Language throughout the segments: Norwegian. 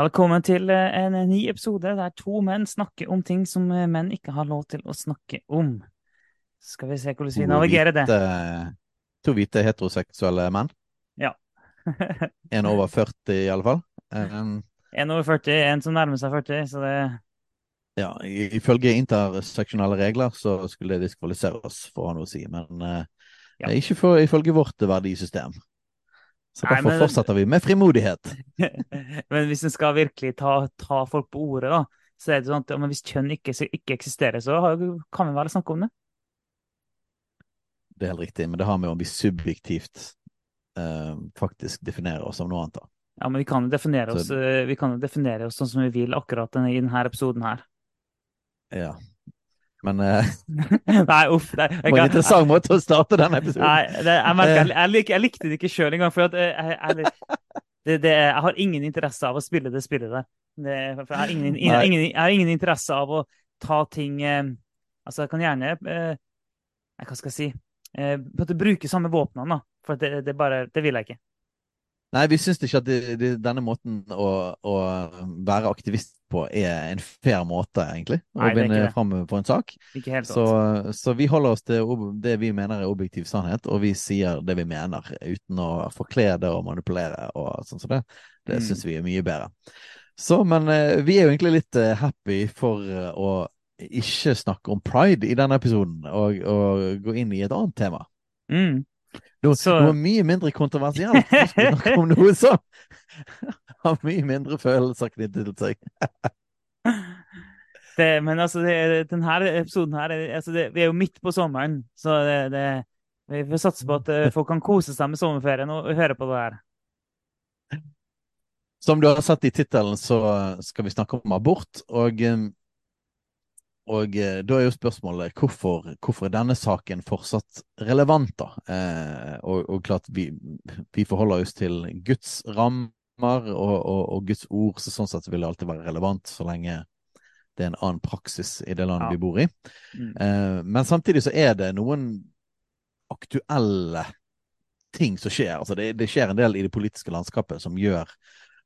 Velkommen til eh, en ny episode der to menn snakker om ting som eh, menn ikke har lov til å snakke om. Skal vi se hvordan vi navigerer det. To hvite heteroseksuelle menn. Ja. En over 40 i alle fall. Um, En over 40, en som nærmer seg 40, så det ja, ifølge interseksjonale regler så skulle det diskvalifisere oss for å ha noe å si, men uh, Ja. ikke for, ifølge vårt verdisystem. Så Nei, derfor men- fortsetter vi med frimodighet. Men hvis en skal virkelig ta, ta folk på ordet, da, så er det sånn at hvis kjønn ikke, ikke eksisterer, så kan vi vel snakke om det? Det er helt riktig, men det har med om vi subjektivt eh, faktisk definerer oss som noe annet. da. Ja, men vi kan definere Så- oss, eh, vi kan jo definere oss sånn som vi vil akkurat i denne episoden her. Ja. Men uh, Nei, uff. Det, var en interessant måte å starte denne episoden. Nei, det, jeg, merker, jeg, jeg, lik, jeg likte det ikke sjøl engang. For at eh, jeg, det, det, jeg har ingen interesse av å spille det spillet der. Jeg, har ingen, ingen, jeg har ingen interesse av å ta ting eh, Altså, jeg kan gjerne eh, Hva skal jeg si eh, Bruke samme våpnene, da. For det, det, bare, det vil jeg ikke. Nei, vi syns ikke at det, det, denne måten å, å være aktivist på er en fair måte, egentlig. Å Nei, er vinne fram på en sak. Så, så vi holder oss til det vi mener er objektiv sannhet, og vi sier det vi mener uten å forkle det og manipulere og sånn som det. Det Mm. syns vi er mye bedre. Så, men eh, vi er jo egentlig litt eh, happy for eh, å ikke snakke om pride i denne episoden, og, og gå inn i et annet tema. Mm. Noe, Så- noe mye mindre kontroversielt. Vi snakke om noe som har mye mindre følelser knyttet til seg. Det, men altså, det, denne episoden her er- altså det, Vi er jo midt på sommeren, så det, det, vi får satse på at eh, folk kan kose seg med sommerferien og høre på det her. Som du har sett i tittelen, så skal vi snakke om abort. Og, eh, og eh, da er jo spørsmålet hvorfor, hvorfor er denne saken fortsatt relevant, da? Eh, og, og klart, vi, vi forholder oss til Guds rammer og, og, og Guds ord, så sånn sett vil det alltid være relevant så lenge det er en annen praksis i det landet Ja. vi bor i. Mm. Eh, men samtidig så er det noen aktuelle ting som skjer. Altså det, det skjer en del i det politiske landskapet som gjør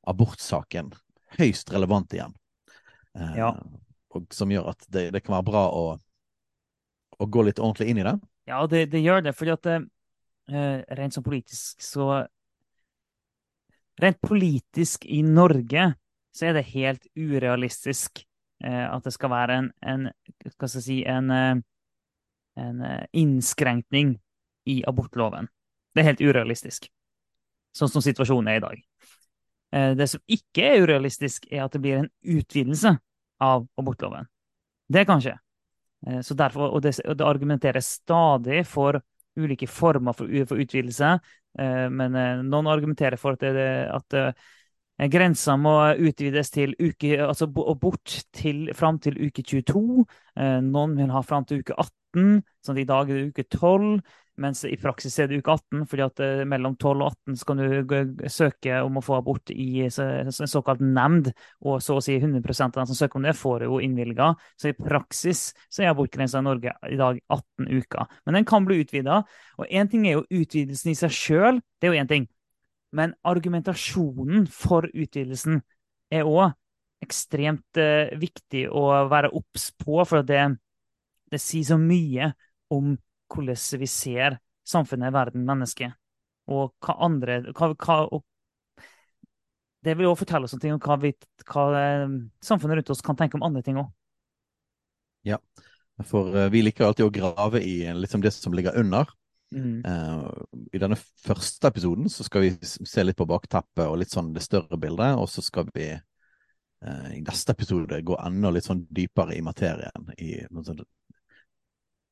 abortsaken høyst relevant igjen. Eh, Ja. Og som gjør at det, det kan være bra å, å gå litt ordentlig inn i det. Ja, det, det gjør det, fordi at eh, rent som politisk så Rent politisk i Norge så er det helt urealistisk eh, at det skal være en, en Hva skal jeg si En, eh, en eh, innskrenkning i abortloven. Det er helt urealistisk, sånn som situasjonen er i dag. Eh, det som ikke er urealistisk, er at det blir en utvidelse av abortloven. Det kan skje. Eh, derfor, og det, og det argumenteres stadig for ulike former for, for utvidelse, eh, men eh, noen argumenterer for at, det, at eh, grensa må utvides til uke, altså bort til, fram til uke 22. Eh, Noen vil ha fram til uke 18, sånn at i dag er det uke 12. Mens i praksis er det uke 18, fordi at eh, mellom 12 og 18 så kan du søke om å få abort i en såkalt nemnd, og så å si 100% av dem som søker om det, får det jo innvilga. Så i praksis så er abortgrensa i Norge i dag 18 uker. Men den kan bli utvida. Og én ting er jo utvidelsen i seg sjøl, det er jo én ting. Men argumentasjonen for utvidelsen er òg ekstremt eh, viktig å være obs på, for det, det sier så mye om hvordan vi ser samfunnet, verden, mennesket, og hva andre hva, hva, og Det vil òg fortelle oss noe om hva, vi, hva eh, samfunnet rundt oss kan tenke om andre ting òg. For eh, vi liker alltid å grave i liksom det som ligger under. Mm. Uh, I denne første episoden så skal vi se litt på bakteppet og litt sånn det større bildet, og så skal vi uh, i neste episode gå enda litt sånn dypere i materien. I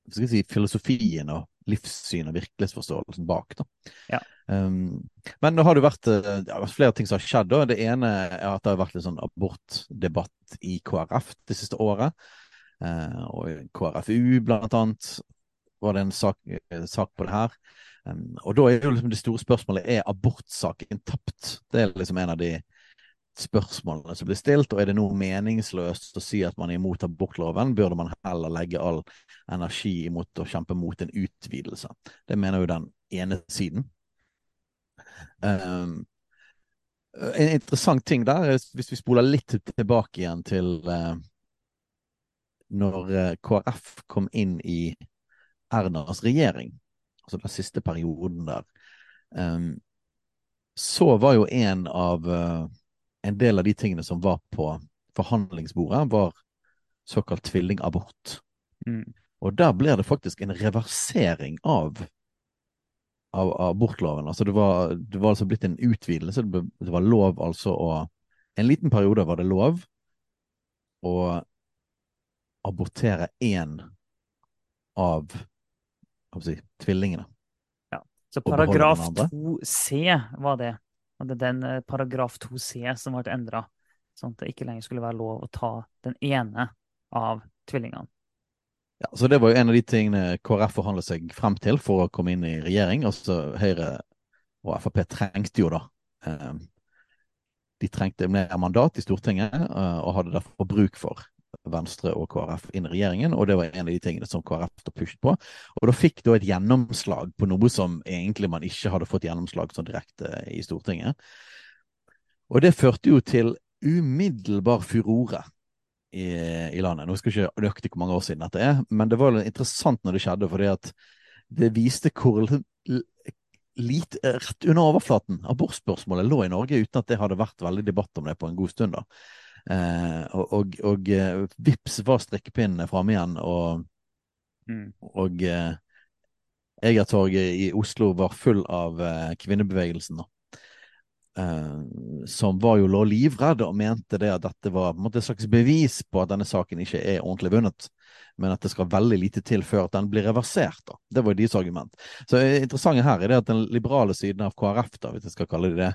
hva skal jeg si, filosofien og livssyn og virkelighetsforståelsen bak. da. Ja. Um, men nå har det vært eh, det har flere ting som har skjedd. da. Det ene er at det har vært litt sånn abortdebatt i KrF det siste året. Uh, og KrFU, blant annet, var det en sak, sak på det her. Um, og da er jo liksom det store spørsmålet er abortsaken tapt. Det er liksom en av de spørsmålene som blir stilt. Og er det noe meningsløst å si at man er imot abortloven, burde man heller legge all energi imot å kjempe mot en utvidelse. Det mener jo den ene siden. Um, en interessant ting der, hvis vi spoler litt tilbake igjen til uh, når eh, KrF kom inn i Ernas regjering, altså den siste perioden der, um, så var jo en av uh, en del av de tingene som var på forhandlingsbordet, var såkalt tvillingabort. Mm. Og der ble det faktisk en reversering av, av, av abortloven. Altså det var, det var, altså blitt en utvidelse. Det, ble, det var lov altså å En liten periode var det lov å abortere én av si, tvillingene. Ja, Så paragraf 2c var det. Og det er den eh, paragraf 2c som ble endra, sånn at det ikke lenger skulle være lov å ta den ene av tvillingene. Ja, så Det var jo en av de tingene KrF forhandlet seg frem til for å komme inn i regjering. Altså Høyre og Frp trengte jo da eh, De trengte mer mandat i Stortinget eh, og hadde derfor bruk for Venstre og KrF inn i regjeringen, og det var en av de tingene som KrF pushet på. Og da fikk da et gjennomslag på noe som egentlig man ikke hadde fått gjennomslag sånn direkte i Stortinget. Og det førte jo til umiddelbar furore i, i landet. Nå skal jeg ikke nøyaktig hvor mange år siden dette er, men det var interessant når det skjedde, fordi at det viste hvor lite rett under overflaten abortspørsmålet lå i Norge, uten at det hadde vært veldig debatt om det på en god stund. da. Eh, og, og, og eh, vips var strikkepinnene framme igjen, og, mm. og eh, Egertorget i Oslo var full av kvinnebevegelsen. Eh, som var jo lå livredd og mente det at dette var måte, et slags bevis på at denne saken ikke er ordentlig vunnet, men at det skal veldig lite til før at den blir reversert. Da. Det var deres argument. Så det interessante her er det at den liberale siden av KrF, da, hvis jeg skal kalle det det,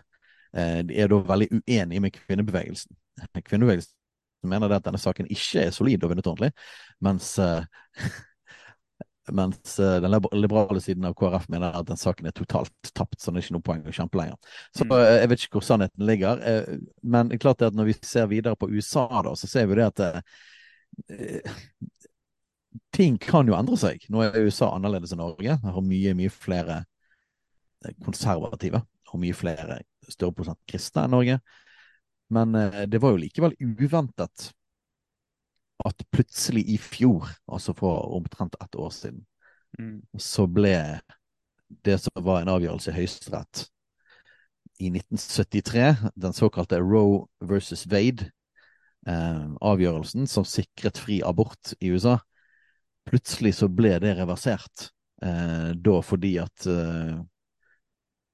de er da veldig uenige med kvinnebevegelsen kvinnebevegelsen mener at denne saken ikke er solid og vunnet ordentlig, mens, uh, mens uh, den liberale siden av KrF mener at den saken er totalt tapt, så det er ikke noe poeng å kjempe lenger. Så uh, jeg vet ikke hvor sannheten ligger, men det er klart at når vi ser videre på USA, da, så ser vi det at ting kan jo endre seg. Nå er USA annerledes enn Norge. Har mye, mye flere konservative og mye flere større prosent kristne enn Norge. Men eh, det var jo likevel uventet at plutselig i fjor, altså for omtrent ett år siden, mm. så ble det som var en avgjørelse i Høyesterett i 1973, den såkalte Roe versus Wade, eh, avgjørelsen som sikret fri abort i USA, plutselig så ble det reversert. Eh, da fordi at eh,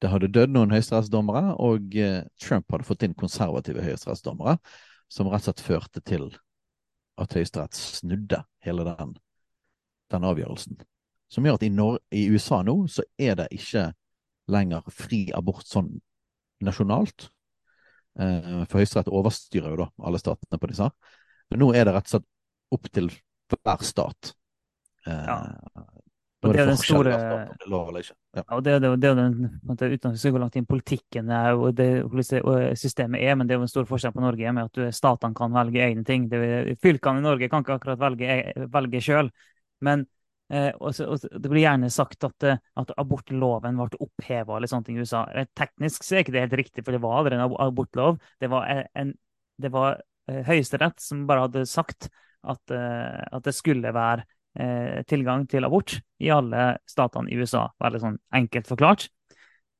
det hadde dødd noen høyesterettsdommere, og eh, Trump hadde fått inn konservative høyesterettsdommere, som rett og slett førte til at Høyesterett snudde hele den, den, avgjørelsen. Som gjør at i, Nor i USA nå så er det ikke lenger fri abort sånn nasjonalt. Eh, for Høyesterett overstyrer jo da alle statene på disse. Men nå er det rett og slett opp til hver stat. Eh, ja. Og det er den store ja. og det, det, det er den, Uten at vi skal gå langt inn politikken og det, systemet er, men det er jo en stor forskjell på Norge med at statene kan velge egne ting. Det, fylkene i Norge kan ikke akkurat velge, velge sjøl. Men eh, også, også, det blir gjerne sagt at, at abortloven ble oppheva eller sånne ting i USA. Teknisk så er ikke det helt riktig, for det var aldri en abortlov. Det var, en, det var eh, Høyesterett som bare hadde sagt at, eh, at det skulle være Eh, tilgang til abort i alle statene i USA. Veldig sånn enkelt forklart.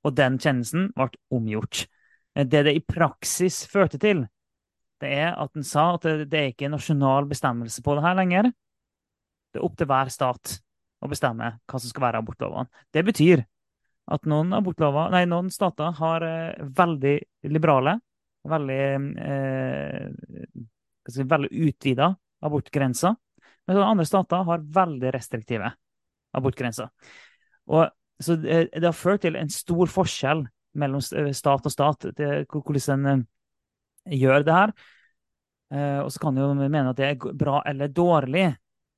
Og den kjennelsen ble omgjort. Eh, det det i praksis førte til, det er at den sa at det, er ikke en nasjonal bestemmelse på det her lenger. Det er opp til hver stat å bestemme hva som skal være abortlovene. Det betyr at noen, nei, noen stater har eh, veldig liberale, veldig, eh, veldig utvida abortgrenser. Men andre stater har veldig restriktive abortgrenser. Og, så det, det, har ført til en stor forskjell mellom stat og stat, det, hvordan en uh, gjør det her. Og så kan jo mene at det er bra eller dårlig,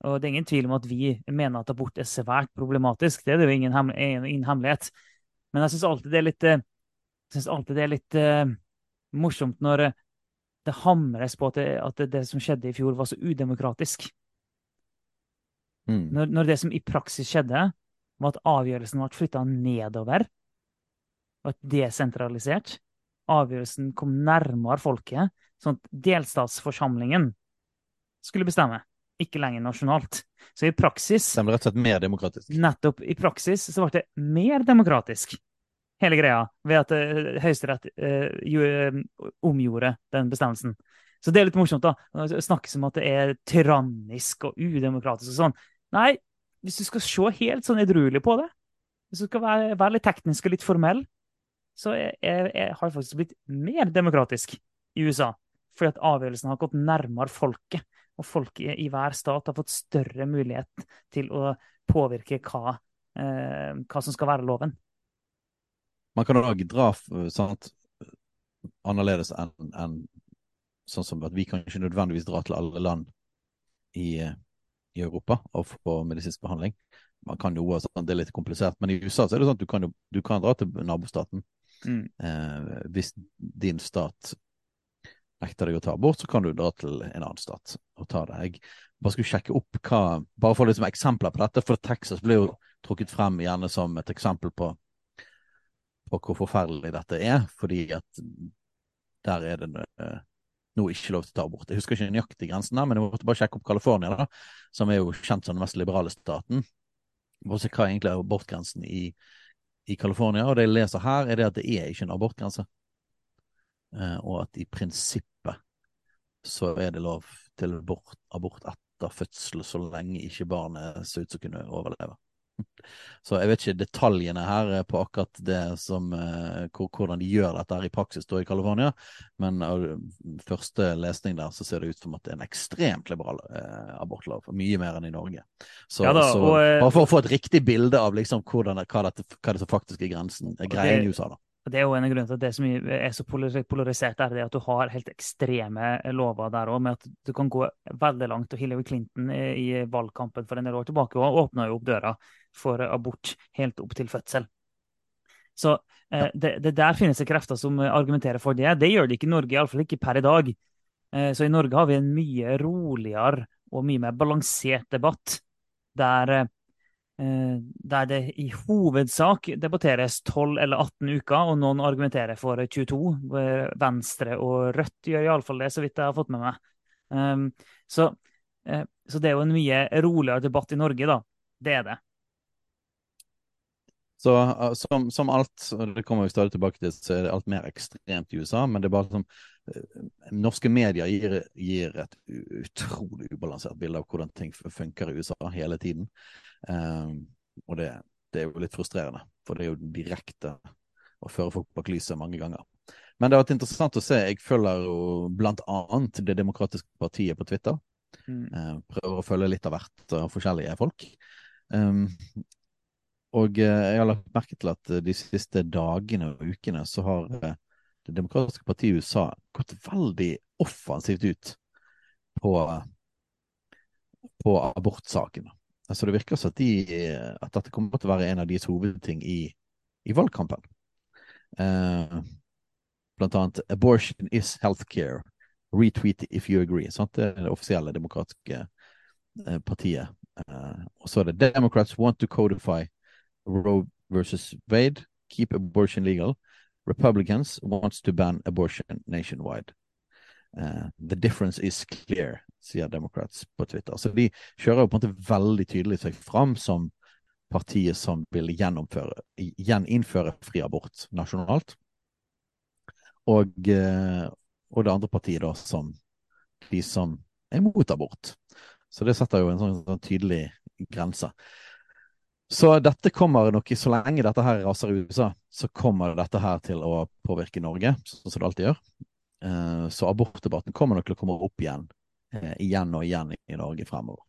Og det er ingen tvil om at vi mener at abort er svært problematisk. Det er det jo ingen, hemmel ingen hemmelighet. Men jeg syns alltid det er litt, alltid det er litt morsomt når det hamres på at det, at det, som skjedde i fjor, var så udemokratisk. Mm. Når, når, det som i praksis skjedde, var at avgjørelsen ble flytta nedover, og desentralisert. Avgjørelsen kom nærmere folket, sånn at delstatsforsamlingen skulle bestemme, ikke lenger nasjonalt. Så i praksis Den ble rett og slett mer demokratisk? Nettopp. I praksis så ble det mer demokratisk, hele greia, ved at uh, Høyesterett uh, omgjorde den bestemmelsen. Så det er litt morsomt, da. Det snakkes om at det er tyrannisk og udemokratisk og sånn. Nei, hvis du skal se helt sånn edruelig på det, hvis du skal være, være litt teknisk og litt formell, så jeg, jeg, jeg har faktisk blitt mer demokratisk i USA. Fordi at avgjørelsen har gått nærmere folket. Og folket i hver stat har fått større mulighet til å påvirke hva, eh, hva som skal være loven. Man kan òg dra sant, annerledes enn en, sånn som at vi kan ikke nødvendigvis dra til alle land i, i Europa og få medisinsk behandling. Man kan jo, også, Det er litt komplisert, men i USA så er det sånn at du kan, du kan dra til nabostaten. Mm. Eh, hvis din stat nekter deg å ta abort, så kan du dra til en annen stat og ta det. Jeg bare skulle sjekke opp hva Bare for liksom eksempler på dette, for Texas blir jo trukket frem gjerne som et eksempel på, på hvor forferdelig dette er, fordi at der er det uh, nå ikke lov til å ta abort. Jeg husker ikke nøyaktig grensen, men jeg måtte bare sjekke opp California, da, som er jo kjent som den mest liberale staten. Bare se hva egentlig er abortgrensen i, i California. Og det jeg leser her, er det at det er ikke en abortgrense. Eh, og at i prinsippet så er det lov til abort, abort etter fødsel så lenge ikke barnet ser ut som kunne overleve. Så jeg vet ikke detaljene her på akkurat det som eh, hvordan de gjør dette her i praksis da i California, men av første lesning der så ser det ut som at det er en ekstremt liberal eh, abortlov. Mye mer enn i Norge. Så, ja da, så og, eh, bare for å få et riktig bilde av liksom hvordan, hva, dette, hva det som faktisk er grensen, greien i USA, da. Det er jo en av grunnene til at det som er så polarisert, er det at du har helt ekstreme lover der òg, med at du kan gå veldig langt. og Hillary Clinton i valgkampen for en del år tilbake og åpna jo opp døra for abort helt opp til fødsel. Så eh, det, det, der finnes det krefter som argumenterer for det. Det gjør det ikke i Norge, iallfall ikke per i dag. Eh, så i Norge har vi en mye roligere og mye mer balansert debatt, der eh, Eh, der det i hovedsak debatteres 12 eller 18 uker, og noen argumenterer for 22. Venstre og Rødt gjør iallfall det, så vidt jeg har fått med meg. Um, så, uh, så, det er jo en mye roligere debatt i Norge, da. Det er det. Så uh, som, som, alt, det kommer vi stadig tilbake til, så er det alt mer ekstremt i USA. Men det er bare som Norske medier gir, gir, et utrolig ubalansert bilde av hvordan ting funker i USA hele tiden. Um, og det, det, er jo litt frustrerende, for det er jo direkte å føre folk bak lyset mange ganger. Men det har vært interessant å se. Jeg følger jo blant annet Det demokratiske partiet på Twitter. Mm. Uh, prøver å følge litt av hvert av forskjellige folk. Um, og uh, jeg har lagt merke til at de siste dagene og ukene så har Det demokratiske partiet i USA gått veldig offensivt ut på, på abortsakene. Altså Det virker som at, de, at dette kommer til å være en av deres hovedting i, i valgkampen. Eh, blant annet 'Abortion is healthcare'. Retweet if you agree. Sant? Det er det offisielle demokratiske eh, partiet. Eh, og så er det 'Democrats want to codify Roe versus Wade. Keep abortion legal'. Republicans wants to ban abortion nationwide. Uh, the difference is clear, sier Democrats på Twitter. Så de kjører jo på en måte veldig tydelig seg fram som partiet som vil gjennomføre, gjeninnføre fri abort nasjonalt. Og, uh, og, det andre partiet da som de som er mot abort. Så det setter jo en sånn, sånn tydelig grense. Så dette kommer nok, så lenge dette her raser i USA, så kommer dette her til å påvirke Norge, sånn som det alltid gjør. Eh, så abortdebatten kommer nok til å komme opp igjen, eh, igjen og igjen i Norge fremover.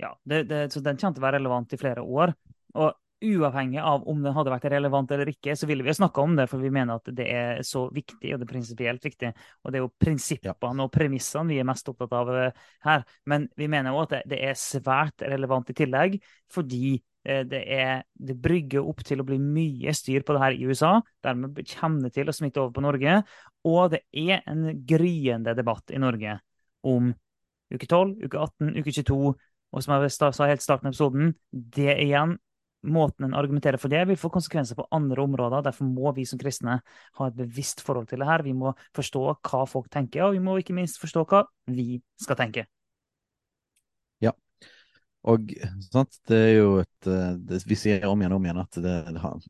Ja, det, det, så den kommer til å være relevant i flere år. Og uavhengig av om den hadde vært relevant eller ikke, så ville vi jo snakka om det, for vi mener at det er så viktig, og det er prinsipielt viktig. Og det er jo prinsippene og premissene vi er mest opptatt av eh, her. Men vi mener òg at det er svært relevant i tillegg, fordi eh, det, er, det brygger opp til å bli mye styr på det her i USA. Dermed kommer det til å smitte over på Norge. Og det er en gryende debatt i Norge om uke 12, uke 18, uke 22. Og som jeg sa helt starten av episoden, det igjen måten en argumenterer for det, vil få konsekvenser på andre områder. Derfor må vi som kristne ha et bevisst forhold til det her. Vi må forstå hva folk tenker, og vi må ikke minst forstå hva vi skal tenke. Ja, og sant, det er jo et det, Vi sier om igjen og om igjen at det,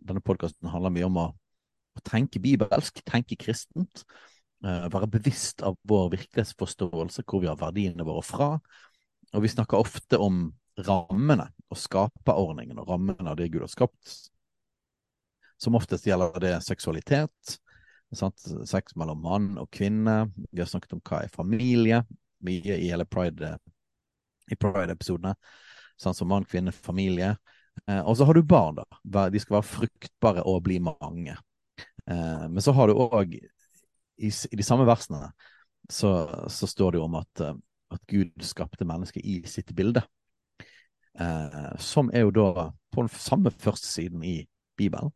denne podkasten handler mye om å, å, tenke bibelsk, tenke kristent. Uh, være bevisst av vår virkelighetsforståelse, hvor vi har verdiene våre fra. Og vi snakker ofte om rammene og skaperordningen og rammene av det Gud har skapt. Som oftest gjelder det seksualitet, sant? sex mellom mann og kvinne. Vi har snakket om hva er familie, mye i hele Pride, i Pride-episodene. Sånn som mann, kvinne, familie. Eh, og så har du barn, da. De skal være fruktbare og bli mange. Eh, men så har du òg, i, i, de samme versene, så, så står det jo om at, eh, at Gud skapte mennesket i sitt bilde eh, som er jo da på den samme første siden i Bibelen.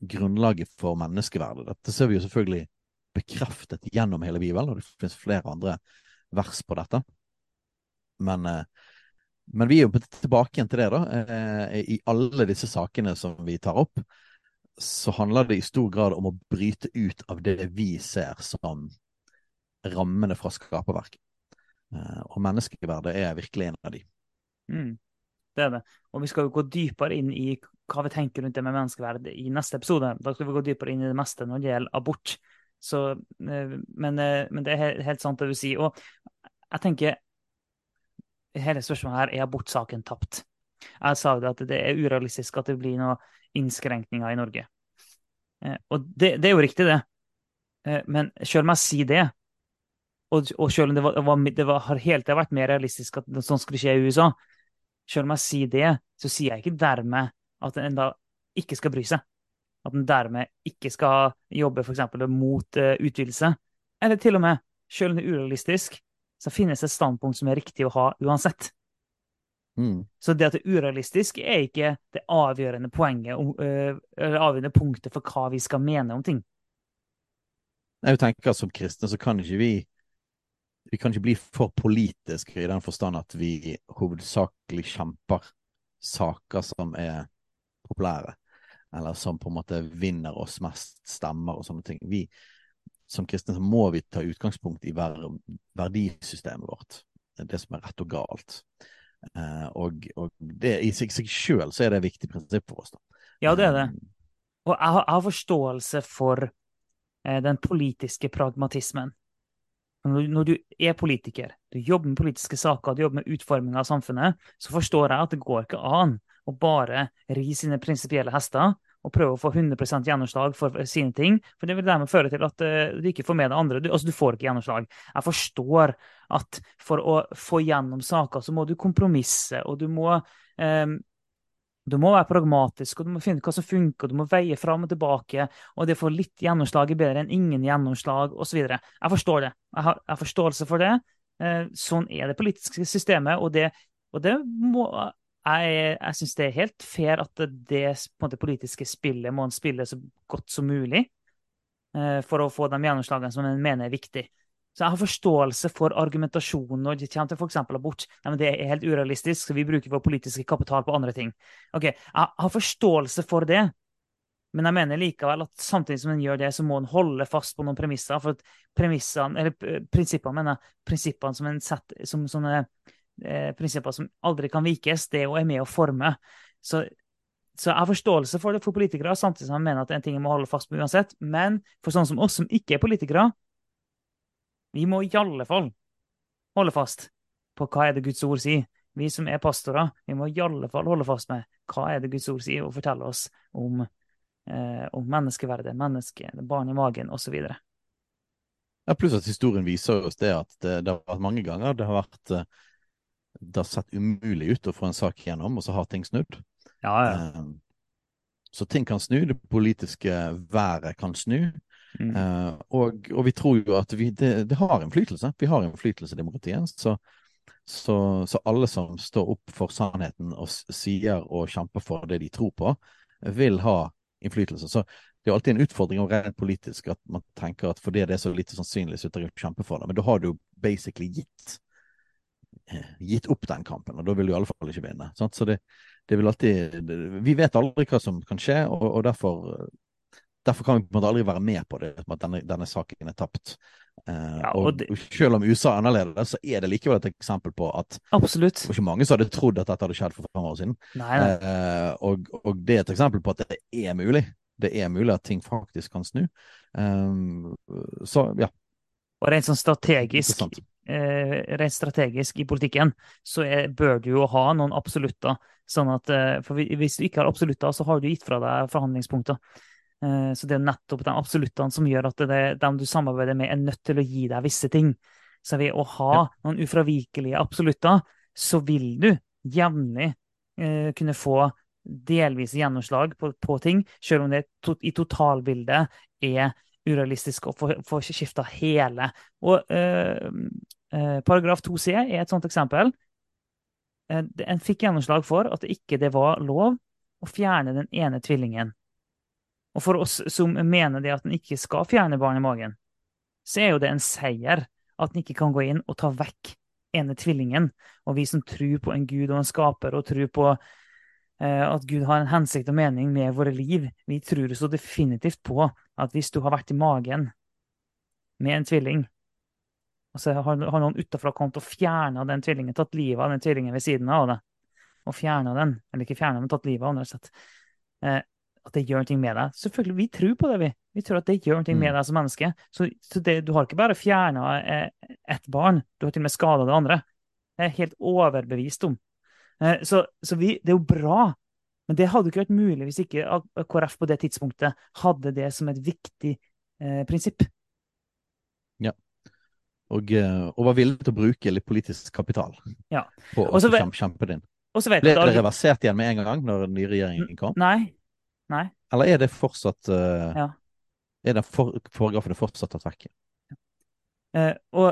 Grunnlaget for menneskeverdet. Dette ser vi jo selvfølgelig bekreftet gjennom hele Bibelen, og det finnes flere andre vers på dette. Men, eh, men vi er jo tilbake igjen til det, da. Eh, I alle disse sakene som vi tar opp, så handler det i stor grad om å bryte ut av det vi ser som rammene fra skaperverket. Eh, og menneskeverdet er virkelig en av de. Mm. Det er det. Og vi skal jo gå dypere inn i hva vi tenker rundt det med menneskeverd i neste episode. Da skal vi gå dypere inn i det meste når det gjelder abort. Så, eh, men, eh, men, det er helt sant det du sier. Og jeg tenker hele spørsmålet her er abortsaken tapt. Jeg sa jo at det er urealistisk at det blir noen innskrenkninger i Norge. Eh, og det, det er jo riktig, det. Men selv om jeg sier det, og, og selv om det, var, det, var, har helt det vært mer realistisk at sånn skulle skje i USA, selv om jeg sier det, så sier jeg ikke dermed at en da ikke skal bry seg. At en dermed ikke skal jobbe f.eks. mot uh, utvidelse. Eller til og med, selv om det er urealistisk, så finnes det et standpunkt som er riktig å ha uansett. Mm. Så det at det er urealistisk, er ikke det avgjørende poenget, uh, eller avgjørende punktet for hva vi skal mene om ting. Jeg tenker at Som kristne så kan ikke vi vi kan ikke bli for politiske i den forstand at vi hovedsakelig kjemper saker som er populære, eller som på en måte vinner oss mest stemmer og sånne ting. Vi, som kristne så må vi ta utgangspunkt i ver verdisystemet vårt, det som er rett og galt. Eh, og, og det, i seg, seg sjøl så er det et viktig prinsipp for oss. da. Ja, det er det. Eh, og jeg har, jeg har forståelse for eh, den politiske pragmatismen. Når du er politiker, du jobber med politiske saker, du jobber med utforming av samfunnet, så forstår jeg at det går ikke an å bare ri sine prinsipielle hester og prøve å få 100% gjennomslag for sine ting. For det vil dermed føre til at uh, du ikke får med deg andre. Du, altså, du får ikke gjennomslag. Jeg forstår at for å få gjennom saker, så må du kompromisse, og du må um, du må være pragmatisk, og du må finne hva som funker, og du må veie fram og tilbake. Og det å få litt gjennomslag er bedre enn ingen gjennomslag, osv. Jeg forstår det. Jeg har, jeg forståelse for det. Eh, sånn er det politiske systemet, og det, og det må Jeg, jeg syns det er helt fair at det måte, politiske spillet må en spille så godt som mulig eh, for å få de gjennomslagene som en mener er viktig. Så jeg har forståelse for argumentasjonen når det kommer til f.eks. abort. Nei, men det er helt urealistisk, så vi bruker vår politiske kapital på andre ting. Ok, Jeg har forståelse for det, men jeg mener likevel at samtidig som en gjør det, så må en holde fast på noen premisser. For at premissene, eller prinsippene, mener jeg, prinsippene som en setter som sånne eh, prinsipper som aldri kan vikes, det er med å forme. Så, så jeg har forståelse for det for politikere, samtidig som jeg mener at det er en ting jeg må holde fast på uansett. Men for sånne som oss som ikke er politikere, vi må i alle fall holde fast på hva er det Guds ord sier. Vi som er pastorer, vi må i alle fall holde fast med hva er det Guds ord sier, og fortelle oss om, eh, om menneskeverdet, mennesket, barn i magen osv. Ja, pluss at historien viser oss det at det, det, har vært mange ganger det har vært eh, det har sett umulig ut å få en sak gjennom, og så har ting snudd. Ja, ja. Um, så ting kan snu. Det politiske været kan snu. Mm. Eh, og, og, vi tror jo at vi, det, det, har innflytelse. Vi har innflytelse i demokratiet. Så, så, så, alle som står opp for sannheten og sier og kjemper for det de tror på, vil ha innflytelse. Så det er alltid en utfordring og rent politisk at man tenker at fordi det er så lite sannsynlig, så er kjempe for det. Men da har du basically gitt eh, gitt opp den kampen, og da vil du i alle fall ikke vinne. Sant? Så det, det vil alltid Vi vet aldri hva som kan skje, og, og derfor Derfor kan vi på en måte aldri være med på det, at denne, denne saken er tapt. Uh, ja, og, og det, selv om USA er annerledes, så er det likevel et eksempel på at Absolutt. Det var ikke mange som hadde trodd at dette hadde skjedd for fem år siden. Nei, nei. Uh, og, og, det er et eksempel på at det er mulig. Det er mulig at ting faktisk kan snu. Um, så ja. Og rent sånn strategisk, rent strategisk i politikken, så er, bør du jo ha noen absolutter. Sånn at, for hvis du ikke har absolutter, så har du gitt fra deg forhandlingspunkter. Eh, så det er nettopp de absoluttene som gjør at det, dem du samarbeider med, er nødt til å gi deg visse ting. Så ved å ha noen ufravikelige absolutter, så vil du jevnlig eh, kunne få delvis gjennomslag på, på, ting, selv om det to, i totalbildet er urealistisk å få, få skifta hele. Og eh, eh, paragraf 2c er et sånt eksempel. Eh, en fikk gjennomslag for at det ikke det var lov å fjerne den ene tvillingen. Og for oss som mener det at en ikke skal fjerne barn i magen, så er jo det en seier at en ikke kan gå inn og ta vekk ene tvillingen. Og vi som tror på en gud og en skaper, og tror på at Gud har en hensikt og mening med våre liv, vi tror så definitivt på at hvis du har vært i magen med en tvilling, og så har, har noen utafra kommet og fjerna den tvillingen, tatt livet av den tvillingen ved siden av det, og fjerna den, eller ikke fjerna, men tatt livet av den, eh, at det gjør noe med deg. Selvfølgelig, vi tror på det, vi. Vi tror at det gjør noe med mm. deg som menneske. Så, så det, du har ikke bare fjerna eh, ett barn, du har til og med skada det andre. Det er jeg helt overbevist om. Eh, så, så vi, det er jo bra. Men det hadde ikke vært mulig hvis ikke KrF på det tidspunktet hadde det som et viktig eh, prinsipp. Ja. Og, eh, og, var villig til å bruke litt politisk kapital ja. på å kjempe det inn. Ble det reversert igjen med en gang når den nye regjeringen kom? Nei, Nei. Eller er det fortsatt uh, ja. Er den for, paragrafen fortsatt tatt vekk? Uh, og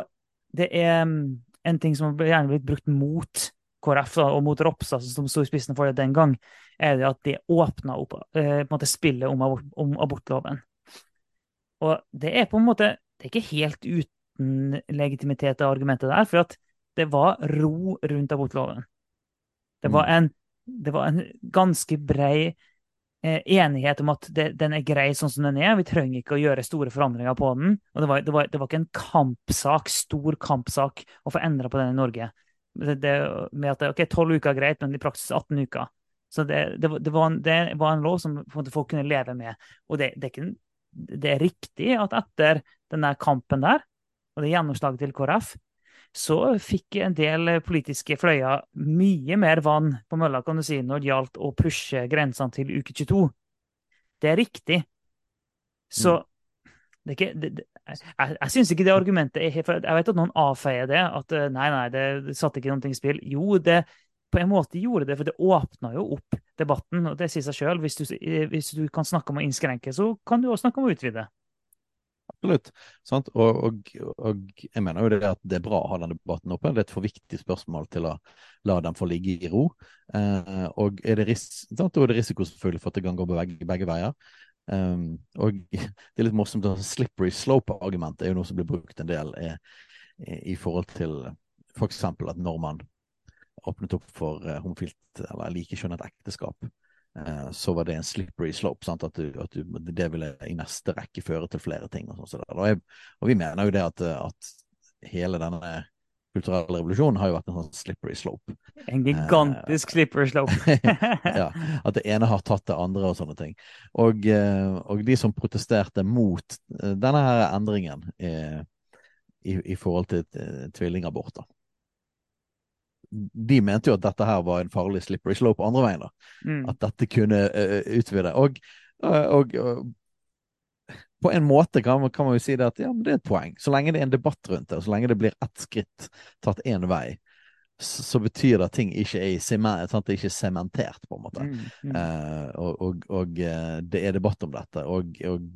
det er um, en ting som gjerne blitt brukt mot KrF da, og mot Ropstad, som sto i spissen for det den gang, er det at de åpna opp uh, måte, spillet om, abort, om, abortloven. Og det er på en måte Det er ikke helt uten legitimitet av argumentet der, for at det var ro rundt abortloven. Det var mm. en, det var en ganske brei Eh, enighet om at det, den er grei sånn som den er. Vi trenger ikke å gjøre store forandringer på den. Og det var, det var, det var ikke en kampsak, stor kampsak å få endra på den i Norge. Det, med at ok, 12 uker er greit, men i praksis 18 uker. Så det, var en, det, var en, lov som folk kunne leve med. Og det, er, ikke, det er riktig at etter denne kampen der, og det gjennomslaget til KrF, så fikk en del politiske fløyer mye mer vann på mølla kan du si, når det gjaldt å pushe grensene til uke 22. Det er riktig. Så mm. det er ikke, det, det, jeg, jeg syns ikke det argumentet er for Jeg vet at noen avfeier det, at eh, nei, nei, det, satte ikke noe i spill. Jo, det på en måte gjorde det, for det åpna jo opp debatten. og Det sier seg sjøl. Hvis, hvis, du kan snakke om å innskrenke, så kan du også snakke om å utvide. Absolutt. Og, og, og, jeg mener jo det at det er bra å ha den debatten oppe. Det er et for viktig spørsmål til å la den få ligge i ro. Eh, og er det, ris da er det risiko selvfølgelig for at det kan gå begge, begge veier. Um, og det er litt morsomt slippery slope-argumentet er jo noe som blir brukt en del i, i forhold til f.eks. at når man åpnet opp for uh, homofilt eller likekjønnet ekteskap, uh, så var det en slippery slope. At, du, at du, det ville i neste rekke føre til flere ting. Og, sånt, og, jeg, og vi mener jo det at, at, hele denne kulturelle revolusjonen har jo vært en sånn slippery slope. En gigantisk eh, slippery slope. ja, At det ene har tatt det andre og sånne ting. Og, eh, og de som protesterte mot eh, denne her endringen i, i, i forhold til tvillingaborter de mente jo at dette her var en farlig slippery slope andre veien. da. Mm. At dette kunne uh, utvide. Og, og, og uh, på en måte kan man, kan man, jo si det at ja, men det er et poeng. Så lenge det er en debatt rundt det, og så lenge det blir ett skritt tatt én vei, så, så betyr det at ting ikke er, sement, det er ikke sementert, på en måte. Mm, mm. Eh, og, og, og eh, det er debatt om dette. Og, og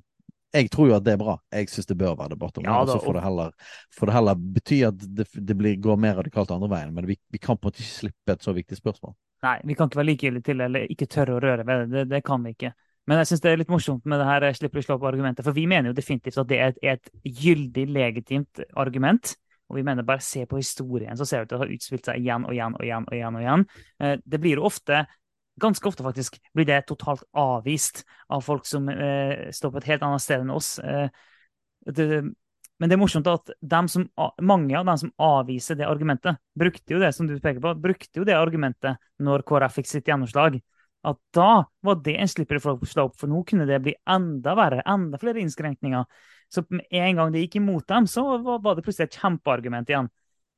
jeg tror jo at det er bra. Jeg syns det bør være debatt om Ja, det. Og så får det heller, får det heller bety at det, det blir, går mer radikalt andre veien. Men vi, vi kan på en måte ikke slippe et så viktig spørsmål. Nei, vi kan ikke være likegyldige til eller ikke tørre å røre ved det. Det, det kan vi ikke. Men jeg syns det er litt morsomt med det her slipper å slå på argumentet, for vi mener jo definitivt at det er et, et gyldig, legitimt argument. Og vi mener bare se på historien, så ser du at det har utspilt seg igjen og igjen og igjen. og igjen og igjen. Eh, Det blir jo ofte, ganske ofte faktisk, blir det totalt avvist av folk som eh, står på et helt annet sted enn oss. Eh, det, men det er morsomt at som, mange av dem som avviser det argumentet, brukte jo det som du peker på, brukte jo det argumentet når KrF fikk sitt gjennomslag. At da var det en slipper opp, for nå kunne det bli enda verre, enda flere innskrenkninger. Så med en gang det gikk imot dem, så var det plutselig et kjempeargument igjen.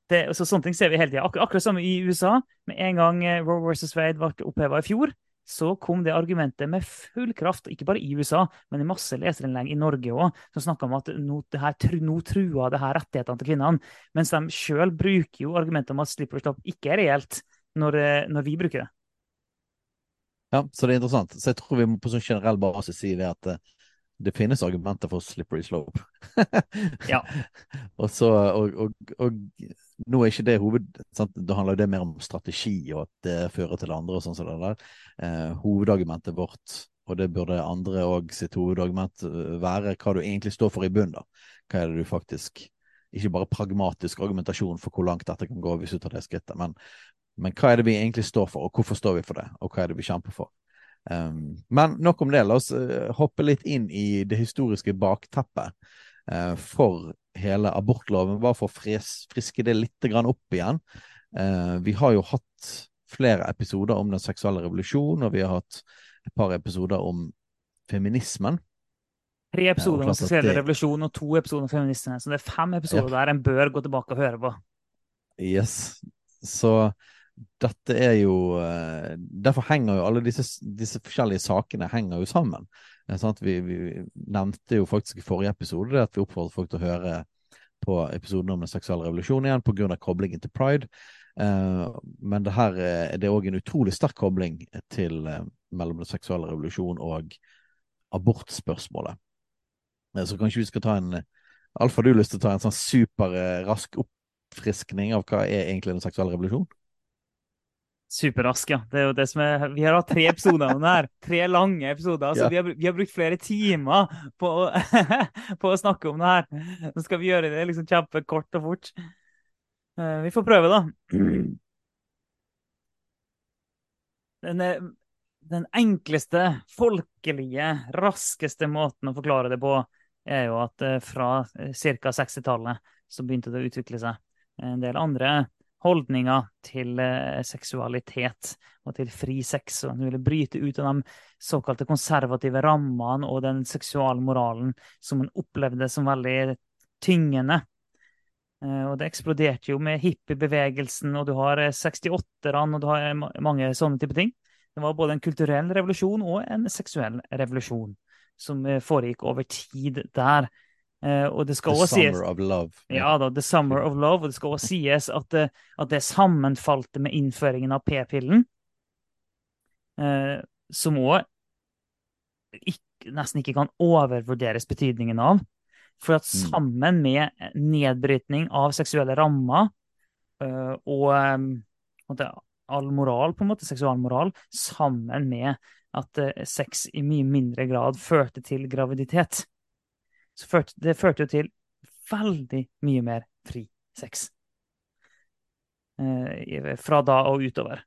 Det, så Sånne ting ser vi hele tida. Akkur akkurat som i USA. Med en gang eh, Roe versus Wade ble oppheva i fjor, så kom det argumentet med full kraft, ikke bare i USA, men i masse leserinnlegg i Norge òg, som snakka om at nå, det her, nå trua det her rettighetene til kvinnene. Mens de sjøl bruker jo argumentet om at slipper stopp ikke er reelt, når, eh, når vi bruker det. Ja, så det er interessant. Så jeg tror vi må på sånn generell basis si det at eh, det finnes argumenter for slippery slope. Ja. og så, og, og, og nå er ikke det hoved... Sant? Da handler jo det mer om strategi, og at det fører til andre og sånn som det der. Eh, hovedargumentet vårt, og det burde andre òg sitt hovedargument eh, være, hva du egentlig står for i bunnen, da. Hva er det du faktisk Ikke bare pragmatisk argumentasjon for hvor langt dette kan gå hvis du tar det skrittet, men, men hva er det vi egentlig står for, og hvorfor står vi for det, og hva er det vi kjemper for? Um, men nok om det. La oss eh, hoppe litt inn i det historiske bakteppet uh, for hele abortloven, bare for å fres, friske det litt grann opp igjen. Uh, vi har jo hatt flere episoder om den seksuelle revolusjonen, og vi har hatt et par episoder om feminismen. Tre episoder om at seksuell det- revolusjon og to episoder om feministene. Så det er fem episoder Ja. der en bør gå tilbake og høre på. Yes. Så dette er jo eh, Derfor henger jo alle disse, disse forskjellige sakene henger jo sammen. Eh. Vi, vi nevnte jo faktisk i forrige episode at vi oppfordret folk til å høre på episoden om den seksuelle revolusjonen igjen pga. koblingen til pride. Eh, men det her er det òg en utrolig sterk kobling til mellom den seksuelle revolusjonen og abortspørsmålet. Så kanskje vi skal ta en Alf, har du lyst til å ta en sånn superrask oppfriskning av hva er egentlig den seksuelle revolusjonen? Superrask, ja. Det er jo det som er, vi har hatt tre episoder om det her. Tre lange episoder. Så Ja. vi, har, vi har brukt flere timer på, å- på å snakke om det her. Nå skal vi gjøre det liksom kjempekort og fort. Uh, Vi får prøve, da. Den, den enkleste, folkelige, raskeste måten å forklare det på, er jo at eh, fra ca. 60-tallet så begynte det å utvikle seg en del andre holdninger til eh, seksualitet og til fri sex. Og han ville bryte ut av de såkalte konservative rammene og den seksualmoralen som han opplevde som veldig tyngende. Eh, og det eksploderte jo med hippiebevegelsen, og du har eh, 68-erne, og du har eh, mange sånne type ting. Det var både en kulturell revolusjon og en seksuell revolusjon som eh, foregikk over tid der. Eh, Og det skal The også sies Summer of Love. ja da, The Summer of Love, og det skal også sies at, det- at det sammenfalte med innføringen av p-pillen, Uh, som òg nesten ikke kan overvurderes betydningen av. For at Mm. sammen med nedbrytning av seksuelle rammer uh, og eh, en all moral, på en måte, seksualmoral, sammen med at eh, sex i mye mindre grad førte til graviditet, førte, det førte jo til veldig mye mer fri sex. Eh, fra da og utover.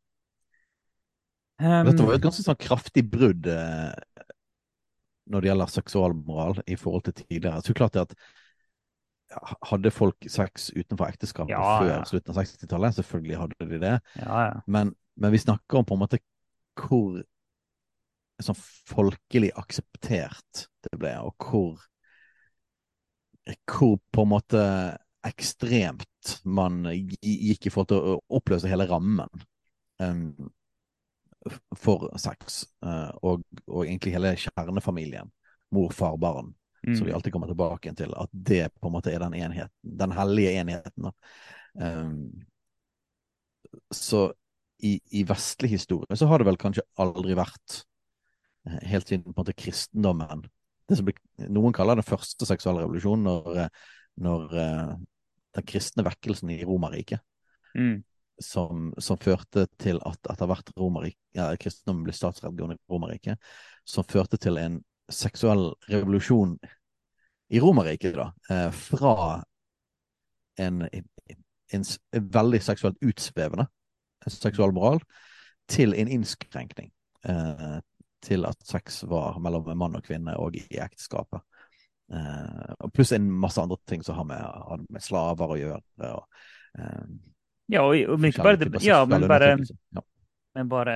Um, Dette var jo et ganske sånn kraftig brudd eh, når det gjelder seksualmoral i forhold til tidligere. Så klart det at Hadde folk sex utenfor ekteskapet Ja, før ja. slutten av 60-tallet? Selvfølgelig hadde de det. ja, ja. Men, men vi snakker om på en måte hvor sånn folkelig akseptert det ble, og hvor hvor på en måte ekstremt man gikk i forhold til å oppløse hele rammen um, for sex, uh, og, og egentlig hele kjernefamilien, mor, far, barn, som vi Mm. alltid kommer tilbake til, at det på en måte er den enheten, den hellige enheten. Um, så i, i, vestlig historie så har det vel kanskje aldri vært eh, helt siden på en måte kristendommen det som ble, Noen kaller den første seksuelle revolusjonen, når, når den kristne vekkelsen i Romerriket. Mm. Som, som, førte til at etter hvert ja, kristendommen ble statsreligion i Romerriket, som førte til en seksuell revolusjon i Romerriket, da, eh, fra en, en, en, en, veldig seksuelt utsvevende seksual moral til en innskrenkning. Eh, til at sex var mellom mann og kvinne og i ekteskapet. Eh, pluss en masse andre ting som har med, med slaver å gjøre. Og, eh, ja, og, og ikke bare det, ja, men bare, ja. men bare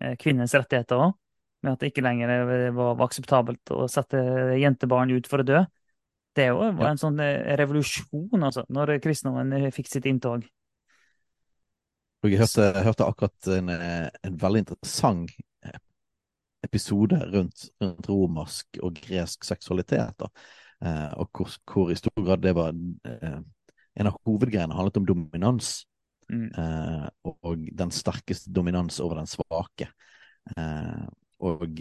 eh, kvinnens rettigheter òg. Med at det ikke lenger var, var akseptabelt å sette jentebarn ut for å dø. Det var ja. en sånn eh, revolusjon, altså, når kristendommen eh, fikk sitt inntog. Jeg hørte, hørte akkurat en, eh, en, veldig interessant episode rundt, rundt romersk og gresk seksualitet. Eh, og hvor, hvor, i stor grad det var eh, En av hovedgreiene handlet om dominans. Mm. Eh, og, og, den sterkeste dominans over den svake. og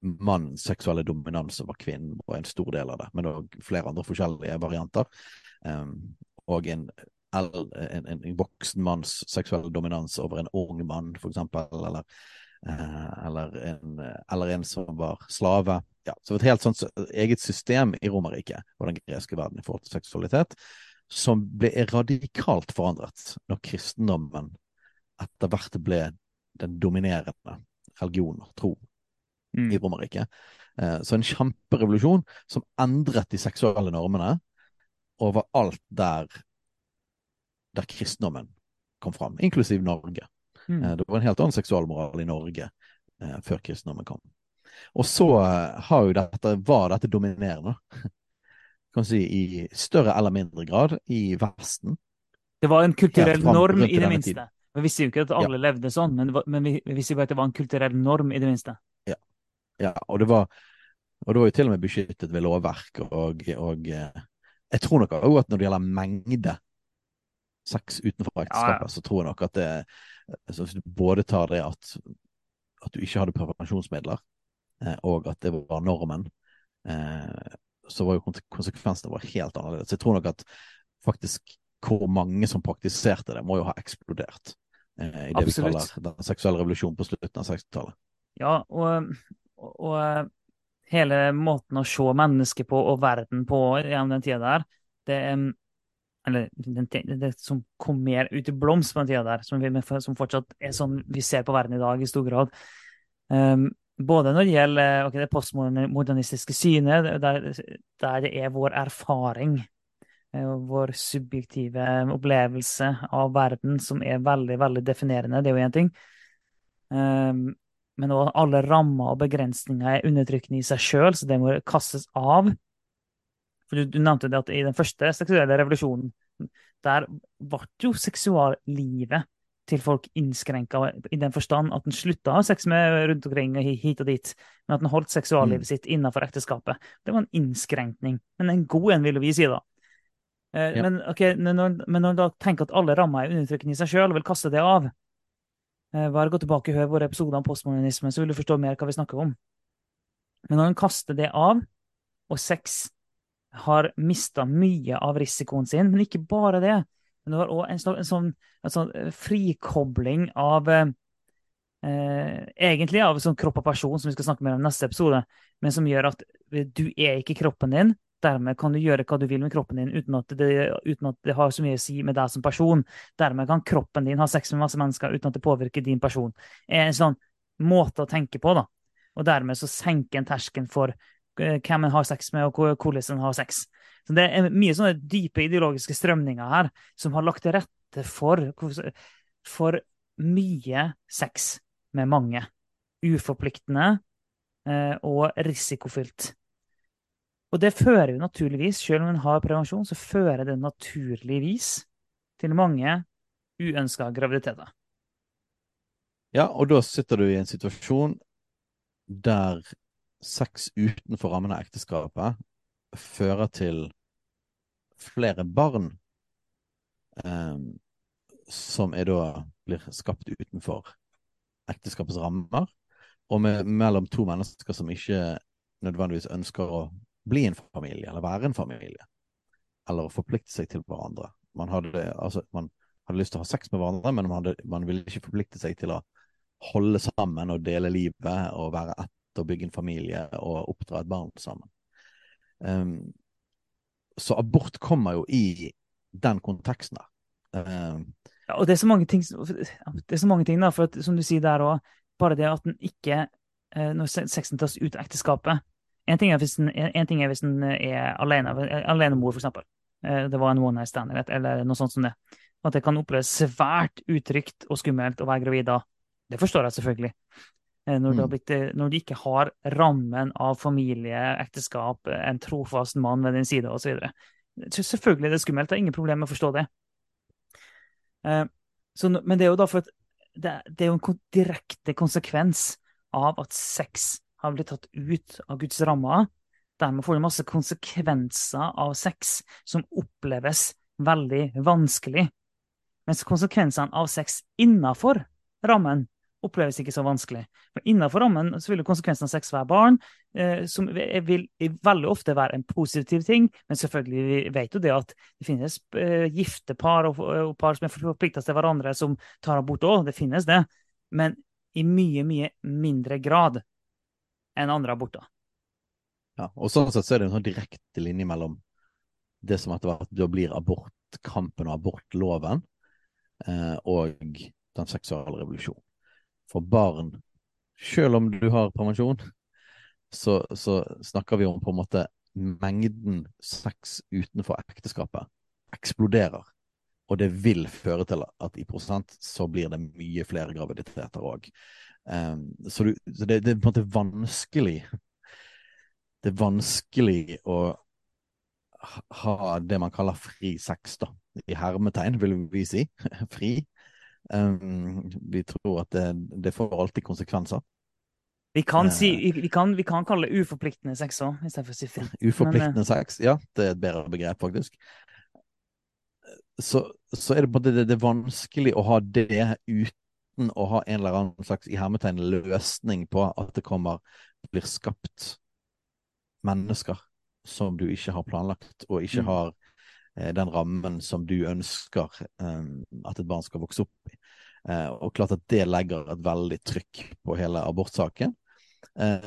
mannens seksuelle dominans over kvinnen var en stor del av det, men òg flere andre forskjellige varianter. Um, og en, en, en, en, voksen manns seksuelle dominans over en ung mann, for eksempel, eller, eller, en, eller, en, som var slave. Ja, så et helt sånt eget system i Romerriket og den greske verden i forhold til seksualitet, som ble radikalt forandret når kristendommen etter hvert ble den dominerende religion og tro mm. i Romerriket. Eh, så en kjemperevolusjon som endret de seksuelle normene overalt der, der kristendommen kom fram, inklusiv Norge. Mm. Eh, det var en helt annen seksualmoral i Norge eh, før kristendommen kom. Og så har jo dette, var dette dominerende, kan si, i større eller mindre grad i Vesten. Det var en kulturell norm, i det minste. Tiden. Vi visste jo ikke at alle ja. levde sånn, men, men vi, vi visste jo at det var en kulturell norm, i det minste. Ja, og det var, og det var jo til og med beskyttet ved lovverk, og, og eh, jeg tror nok òg at når det gjelder mengde sex utenfor ekteskapet, ja, ja. så tror jeg nok at det altså, Hvis du både tar det at, at du ikke hadde prevensjonsmidler, eh, og at det var normen, eh, så var jo konsekvensene var helt annerledes. Jeg tror nok at faktisk hvor mange som praktiserte det, må jo ha eksplodert eh, i det Absolutt. vi kaller den seksuelle revolusjonen på slutten av 60-tallet. Ja, og og, hele måten å se mennesket på og verden på gjennom den tida der, det, eller det, som kom mer ut i blomst på den tida der, som, vi, som, fortsatt er sånn vi ser på verden i dag i stor grad. Um, både når det gjelder okay, det postmodernistiske synet, der, der, det er vår erfaring, eh, vår subjektive opplevelse av verden, som er veldig veldig definerende. Det er jo én ting. Um, men òg alle rammer og begrensninger er undertrykkende i seg sjøl, så det må kastes av. For du, du, nevnte det at i den første seksuelle revolusjonen, der ble jo seksuallivet til folk innskrenka i den forstand at en slutta å ha sex med rundt omkring og hit og dit, men at en holdt seksuallivet mm. sitt innenfor ekteskapet. Det var en innskrenkning, men en god en, vil vi si da. Eh, ja. men, okay, når, men når en da tenker at alle rammer er undertrykkende i seg sjøl, og vil kaste det av, Eh, bare gå tilbake og hør våre episoder om postmodernisme, så vil du forstå mer hva vi snakker om. Men når en kaster det av, og sex har mista mye av risikoen sin, men ikke bare det, men det var òg en, sånn, en, sånn, eh, frikobling av eh, Egentlig av sånn kropp og person, som vi skal snakke mer om i neste episode, men som gjør at du er ikke kroppen din, Dermed kan du gjøre hva du vil med kroppen din uten at, det, uten at det har så mye å si med deg som person. Dermed kan kroppen din ha sex med masse mennesker uten at det påvirker din person. Det er en sånn måte å tenke på, da. Og dermed så senker en terskelen for hvem en har sex med, og hvordan en har sex. Så Det er mye sånne dype ideologiske strømninger her som har lagt til rette for, for mye sex med mange. Uforpliktende uh, og risikofylt. Og det fører jo naturligvis, selv om en har prevensjon, så fører det naturligvis til mange uønska graviditeter. Ja, og da sitter du i en situasjon der sex utenfor rammen av ekteskapet fører til flere barn. Um, som er da blir skapt utenfor ekteskapets rammer, og med, mellom to mennesker som ikke nødvendigvis ønsker å bli en familie, eller være en familie, eller å forplikte seg til hverandre. Man hadde, altså, man hadde lyst til å ha sex med hverandre, men man, hadde, man ville ikke forplikte seg til å holde sammen og dele livet og være ett og bygge en familie og oppdra et barn sammen. Um, så abort kommer jo i den konteksten. Um, ja, og det er så mange ting, det er så mange ting da, for at, som du sier der òg, bare det at den ikke eh, Når sexen tas ut av ekteskapet En ting er hvis den, er, hvis den er alene, alenemor, for eksempel. Eh, det var en one night stand eller noe sånt som det. At det kan oppleves svært utrygt og skummelt å være gravid da. Det forstår jeg selvfølgelig. Eh, når, mm. blitt, når, du ikke har rammen av familie, ekteskap, en trofast mann ved din side osv. Selvfølgelig er det skummelt, det er ingen problem med å forstå det. Så, men det er jo da for at det, det er jo en direkte konsekvens av at sex har blitt tatt ut av Guds rammer. Dermed får du masse konsekvenser av sex som oppleves veldig vanskelig. Mens konsekvensene av sex innafor rammen oppleves ikke så vanskelig. Men Innenfor rammen så vil konsekvensen av sex være barn, eh, som vil veldig ofte være en positiv ting. Men selvfølgelig vi vet jo det at det finnes eh, gifte par og, og, par som er forplikta til hverandre, som tar abort òg. Det finnes det. Men i mye, mye mindre grad enn andre aborter. Ja, og sånn sett så er det en sånn direkte linje mellom det som etter hvert blir abortkampen og abortloven, eh, og den seksuelle revolusjonen for barn, selv om du har prevensjon, så, så, snakker vi om på en måte mengden sex utenfor ekteskapet eksploderer. Og det vil føre til at i prosent så blir det mye flere graviditeter òg. Um, så, så det, det, er på en måte vanskelig Det er vanskelig å ha det man kaller fri sex, da. I hermetegn, vil vi si. fri. Um, vi tror at det, det, får alltid konsekvenser. Vi kan, si, eh. vi kan, vi kan kalle det uforpliktende sex òg, istedenfor å. Uforpliktende Men, sex, ja. Det er et bedre begrep, faktisk. Så, så er det på en måte det, det, er vanskelig å ha det uten å ha en eller annen slags i hermetegn løsning på at det kommer blir skapt mennesker som du ikke har planlagt, og ikke mm. har Eh, den rammen som du ønsker um, at et barn skal vokse opp i. Uh, og klart at det legger et veldig trykk på hele abortsaken.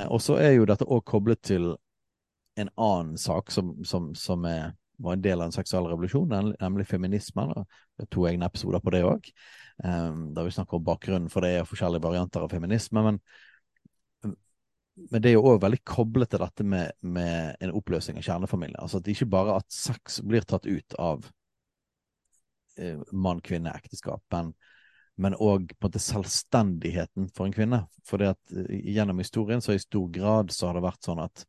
Og så er jo dette òg koblet til en annen sak som, som, som er, var en del av en seksuell revolusjon, nemlig feminismen. Det er to egne episoder på det òg, der vi snakker om bakgrunnen for det og forskjellige varianter av feminisme. Men men det er jo òg veldig koblet til dette med, med, en oppløsning av kjernefamilien. Altså at det ikke bare at sex blir tatt ut av eh, mann-kvinne-ekteskap, men òg på en måte selvstendigheten for en kvinne. For at uh, gjennom historien så i stor grad så har det vært sånn at,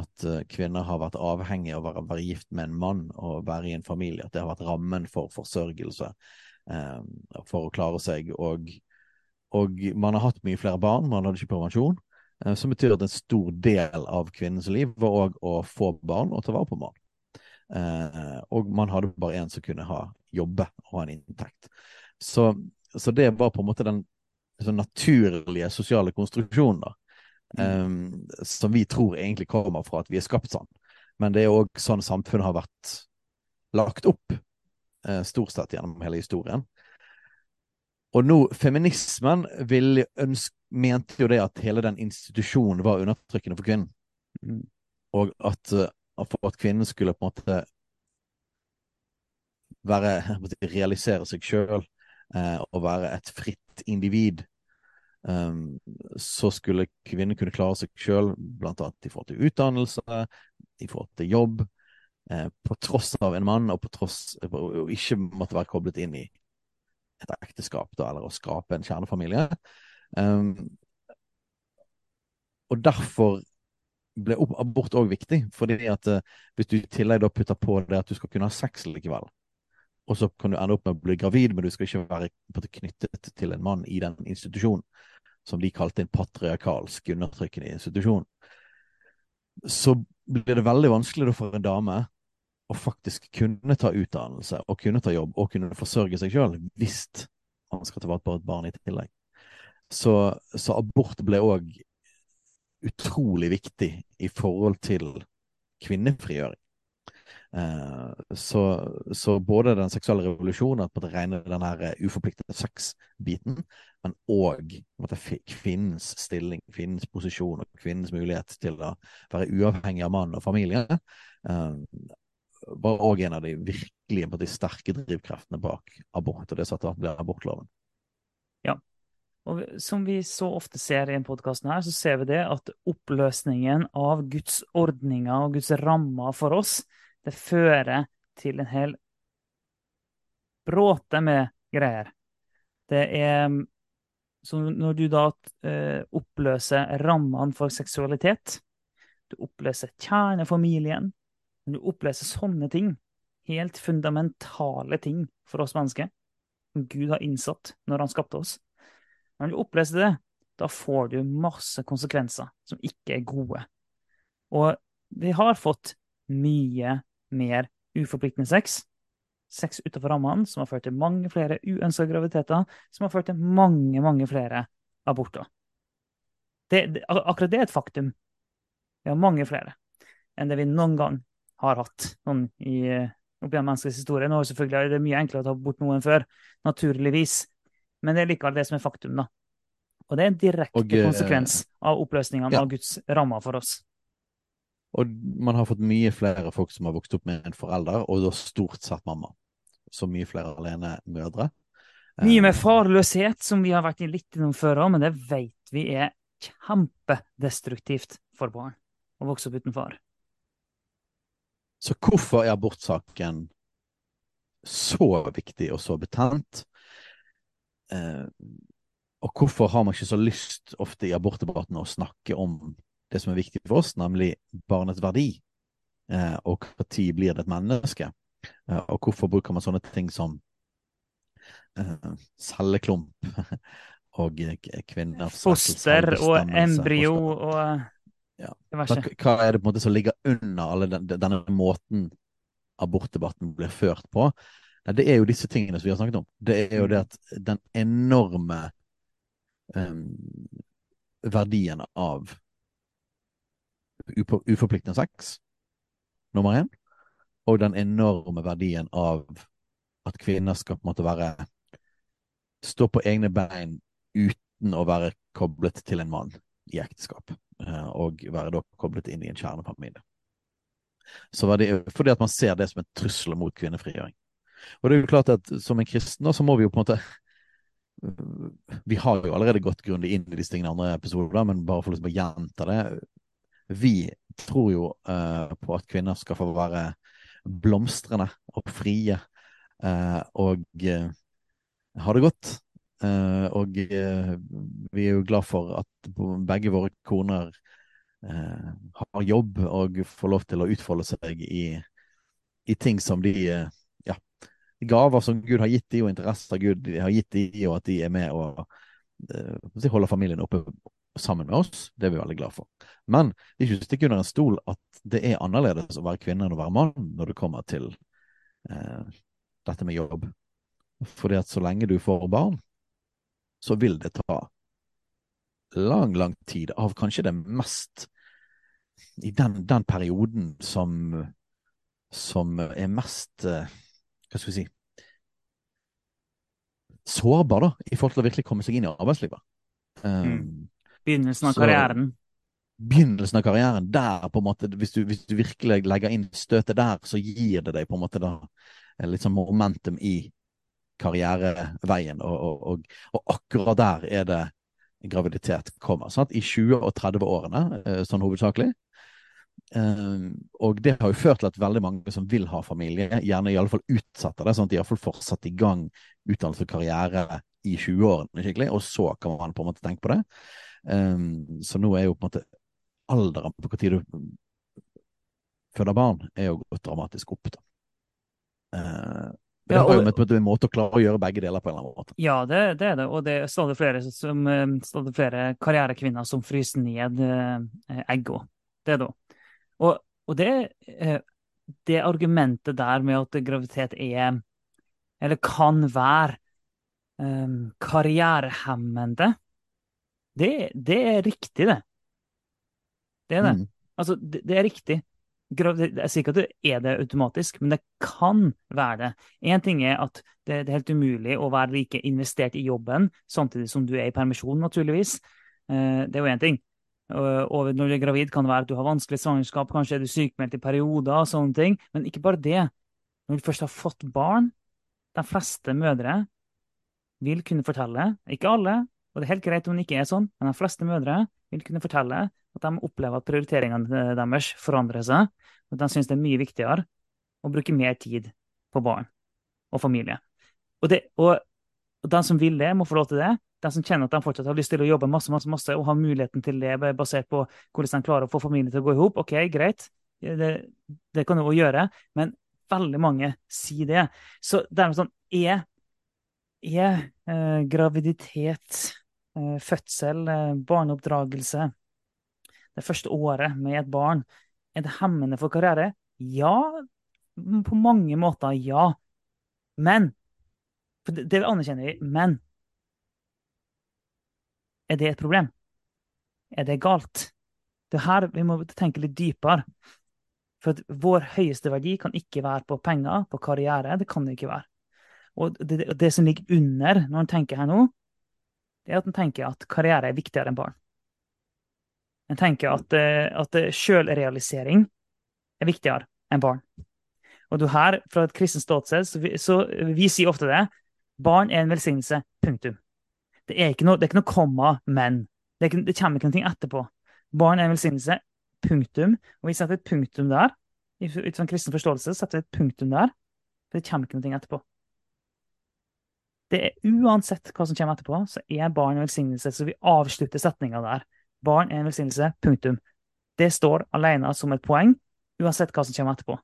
at uh, kvinner har vært avhengige av å være, være, gift med en mann og være i en familie. At det har vært rammen for forsørgelse eh, for å klare seg. Og, og man har hatt mye flere barn, man hadde ikke prevensjon. Eh, som betyr at en stor del av kvinnens liv var òg å få barn og ta vare på barn. Eh, og man hadde bare én som kunne ha jobbe og ha en inntekt. Så, så det var på en måte den sånn naturlige sosiale konstruksjonen da, eh, som vi tror egentlig kommer fra at vi er skapt sånn. Men det er òg sånn samfunnet har vært lagt opp, eh, stort sett gjennom hele historien. Og nå, feminismen vil ønske, mente jo det at hele den institusjonen var undertrykkende for kvinnen. Mm. Og at, uh, for at kvinnen skulle på en måte være, realisere seg sjøl eh, og være et fritt individ, um, så skulle kvinnen kunne klare seg sjøl, blant annet i forhold til utdannelse, i forhold til jobb, eh, på tross av en mann, og på tross og ikke måtte være koblet inn i et ekteskap, da, eller å skape en kjernefamilie. Um, og derfor ble abort òg viktig, fordi at uh, hvis du i tillegg da putter på det at du skal kunne ha sex likevel, og så kan du ende opp med å bli gravid, men du skal ikke være knyttet til en mann i den institusjonen, som de kalte en patriarkalsk, undertrykkende institusjon, så blir det veldig vanskelig for en dame å faktisk kunne ta utdannelse og kunne ta jobb og kunne forsørge seg sjøl hvis man skal ta vare på et barn i tillegg. Så, så abort ble òg utrolig viktig i forhold til kvinnefrigjøring. Eh, så, så, både den seksuelle revolusjonen, at man regner den her uforpliktede sex-biten, men òg kvinnens stilling, kvinnens posisjon og kvinnens mulighet til å være uavhengig av mann og familie, eh, var òg en av de virkelig de sterke drivkreftene bak abort, og det satte ble abortloven. Ja, og som vi så ofte ser i denne podkasten så ser vi det at oppløsningen av Guds ordninger og Guds rammer for oss, det fører til en hel bråte med greier. Det er Så når du da eh, oppløser rammene for seksualitet, du oppløser kjernefamilien, når du oppleser sånne ting, helt fundamentale ting for oss mennesker, som Gud har innsatt når han skapte oss, når du oppleser det, da får du masse konsekvenser som ikke er gode. Og vi har fått mye mer uforpliktende sex. Sex utenfor rammene, som har ført til mange flere uønska graviditeter, som har ført til mange, mange flere aborter. Det, det, akkurat det er et faktum. Vi har mange flere enn det vi noen gang har hatt noen i, opp gjennom menneskets historie. Nå er det selvfølgelig mye enklere å ta bort noe enn før, naturligvis. Men det er likevel det som er faktum, da. Og det er en direkte og, eh, konsekvens av oppløsningene ja. av Guds rammer for oss. Og man har fått mye flere folk som har vokst opp med en forelder, og da stort sett mamma. Så mye flere alene mødre. Mye eh, farløshet, som vi har vært litt innom før òg, men det vet vi er kjempedestruktivt for barn å vokse opp uten far. Så hvorfor er abortsaken så viktig og så betent? eh, og hvorfor har man ikke så lyst ofte i abortdebatten å snakke om det som er viktig for oss, nemlig barnets verdi, eh, og når blir det et menneske? Eh, og hvorfor bruker man sånne ting som eh, celleklump og kvinners Foster og embryo og ja. hva, er det på en måte som ligger under alle den, denne måten abortdebatten blir ført på? Nei, det er jo disse tingene som vi har snakket om. Det er jo det mm. at den enorme um, verdien av uforpliktende sex, nummer én, og den enorme verdien av at kvinner skal på en måte være Stå på egne bein uten å være koblet til en mann i ekteskap, eh, og være da koblet inn i en kjernefamilie. Så var det, fordi at man ser det som en trussel mot kvinnefrigjøring. Og det er jo klart at som en kristen så må vi jo på en måte Vi har jo allerede gått grundig inn i disse tingene i andre episoder, men bare for liksom å gjenta det Vi tror jo uh, på at kvinner skal få være blomstrende og frie uh, og uh, ha det godt. Og vi er jo glad for at begge våre koner har jobb og får lov til å utfolde seg i, i ting som de Ja, gaver som Gud har gitt de, og interesser Gud har gitt de, og at de er med og uh, holder familien oppe sammen med oss. Det er vi veldig glad for. Men det er ikke å stikke under en stol at det er annerledes å være kvinne enn å være mann når det kommer til eh, dette med jobb. Fordi at så lenge du får barn, så vil det ta lang, lang tid av kanskje det mest I den, den perioden som, som er mest uh, hva skal vi si sårbar da, i forhold til å virkelig komme seg inn i arbeidslivet. Um. Begynnelsen av så, karrieren. Begynnelsen av karrieren. Der, på en måte, hvis du, hvis du, virkelig legger inn støtet der, så gir det deg på en måte da litt sånn momentum i karriereveien. Og, og, og, akkurat der er det graviditet kommer. Sant? I 20- og 30-årene, eh, sånn hovedsakelig. Uh, og det har jo ført til at veldig mange som vil ha familie, gjerne i alle fall utsetter det, sånn at de iallfall får satt i gang utdannelse og karriere i 20-årene, skikkelig, og så kan man på en måte tenke på det. Um, så nå er jo på en måte alderen på når du føder barn, er jo gått dramatisk opp. da. Det ja, og, har jo med, en måte å klare å gjøre begge deler på en eller annen måte. Ja, det, det er det. Og det er stadig flere, som, stadig flere karrierekvinner som fryser ned eh, egga. Det da. Og, og det eh, det argumentet der med at graviditet er, eller kan være, eh, karrierehemmende, det, det, er riktig, det. Det er det. Mm. Altså, det, det, er riktig. Jeg sier ikke at det er det automatisk, men det kan være det. Én ting er at det, er helt umulig å være like investert i jobben samtidig som du er i permisjon, naturligvis. Uh, det er jo én ting. Og når du er gravid, kan det være at du har vanskelig svangerskap, kanskje er du sykmeldt i perioder og sånne ting. Men ikke bare det. Når du først har fått barn, de fleste mødre vil kunne fortelle, ikke alle, og det er helt greit om det ikke er sånn, men de fleste mødre vil kunne fortelle at de opplever at prioriteringene deres forandrer seg, og at de syns det er mye viktigere å bruke mer tid på barn og familie. Og, det, og, de som vil det, må få lov til det de som kjenner at de fortsatt har lyst til å jobbe masse, masse, masse, og har muligheten til det basert på hvordan de klarer å få familien til å gå i hop, OK, greit, det, det kan du òg gjøre, men veldig mange sier det. Så dermed sånn Er, er eh, graviditet, eh, fødsel, eh, barneoppdragelse det første året med et barn, er det hemmende for karriere? Ja, på mange måter ja. Men det, anerkjenner vi. Men er det et problem? Er det galt? Det er her vi må tenke litt dypere. For vår høyeste verdi kan ikke være på penger, på karriere. Det kan det ikke være. Og det, det, det som ligger under når en tenker her nå, det er at en tenker at karriere er viktigere enn barn. En tenker at, eh, at sjølrealisering er viktigere enn barn. Og du her, fra et kristent ståsted, så, vi, så vi sier ofte det. Barn er en velsignelse. Punktum. Det er ikke noe, det er ikke noe komma, men. Det, ikke, det, kommer ikke noe etterpå. Barn er en velsignelse. Punktum. Og vi setter et punktum der. Ut fra en kristen forståelse setter vi et punktum der. For det kommer ikke noe etterpå. Det er Uansett hva som kommer etterpå, så er barn en velsignelse. Så vi avslutter setninga der. Barn er en velsignelse. Punktum. Det står alene som et poeng, uansett hva som kommer etterpå.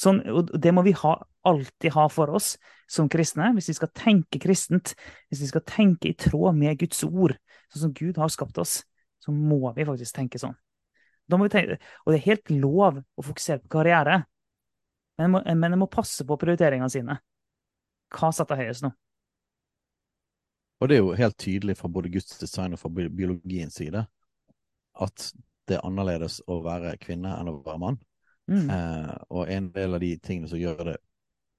Sånn, og det må vi ha, alltid ha for oss som kristne. Hvis vi skal tenke kristent, hvis vi skal tenke i tråd med Guds ord, sånn som Gud har skapt oss, så må vi faktisk tenke sånn. Tenke, og det er helt lov å fokusere på karriere, men en må, må passe på prioriteringene sine. Hva setter høyest nå? Og det er jo helt tydelig fra både Guds design og fra biologiens side at det er annerledes å være kvinne enn å være mann. Mm. Eh, og en del av de tingene som gjør det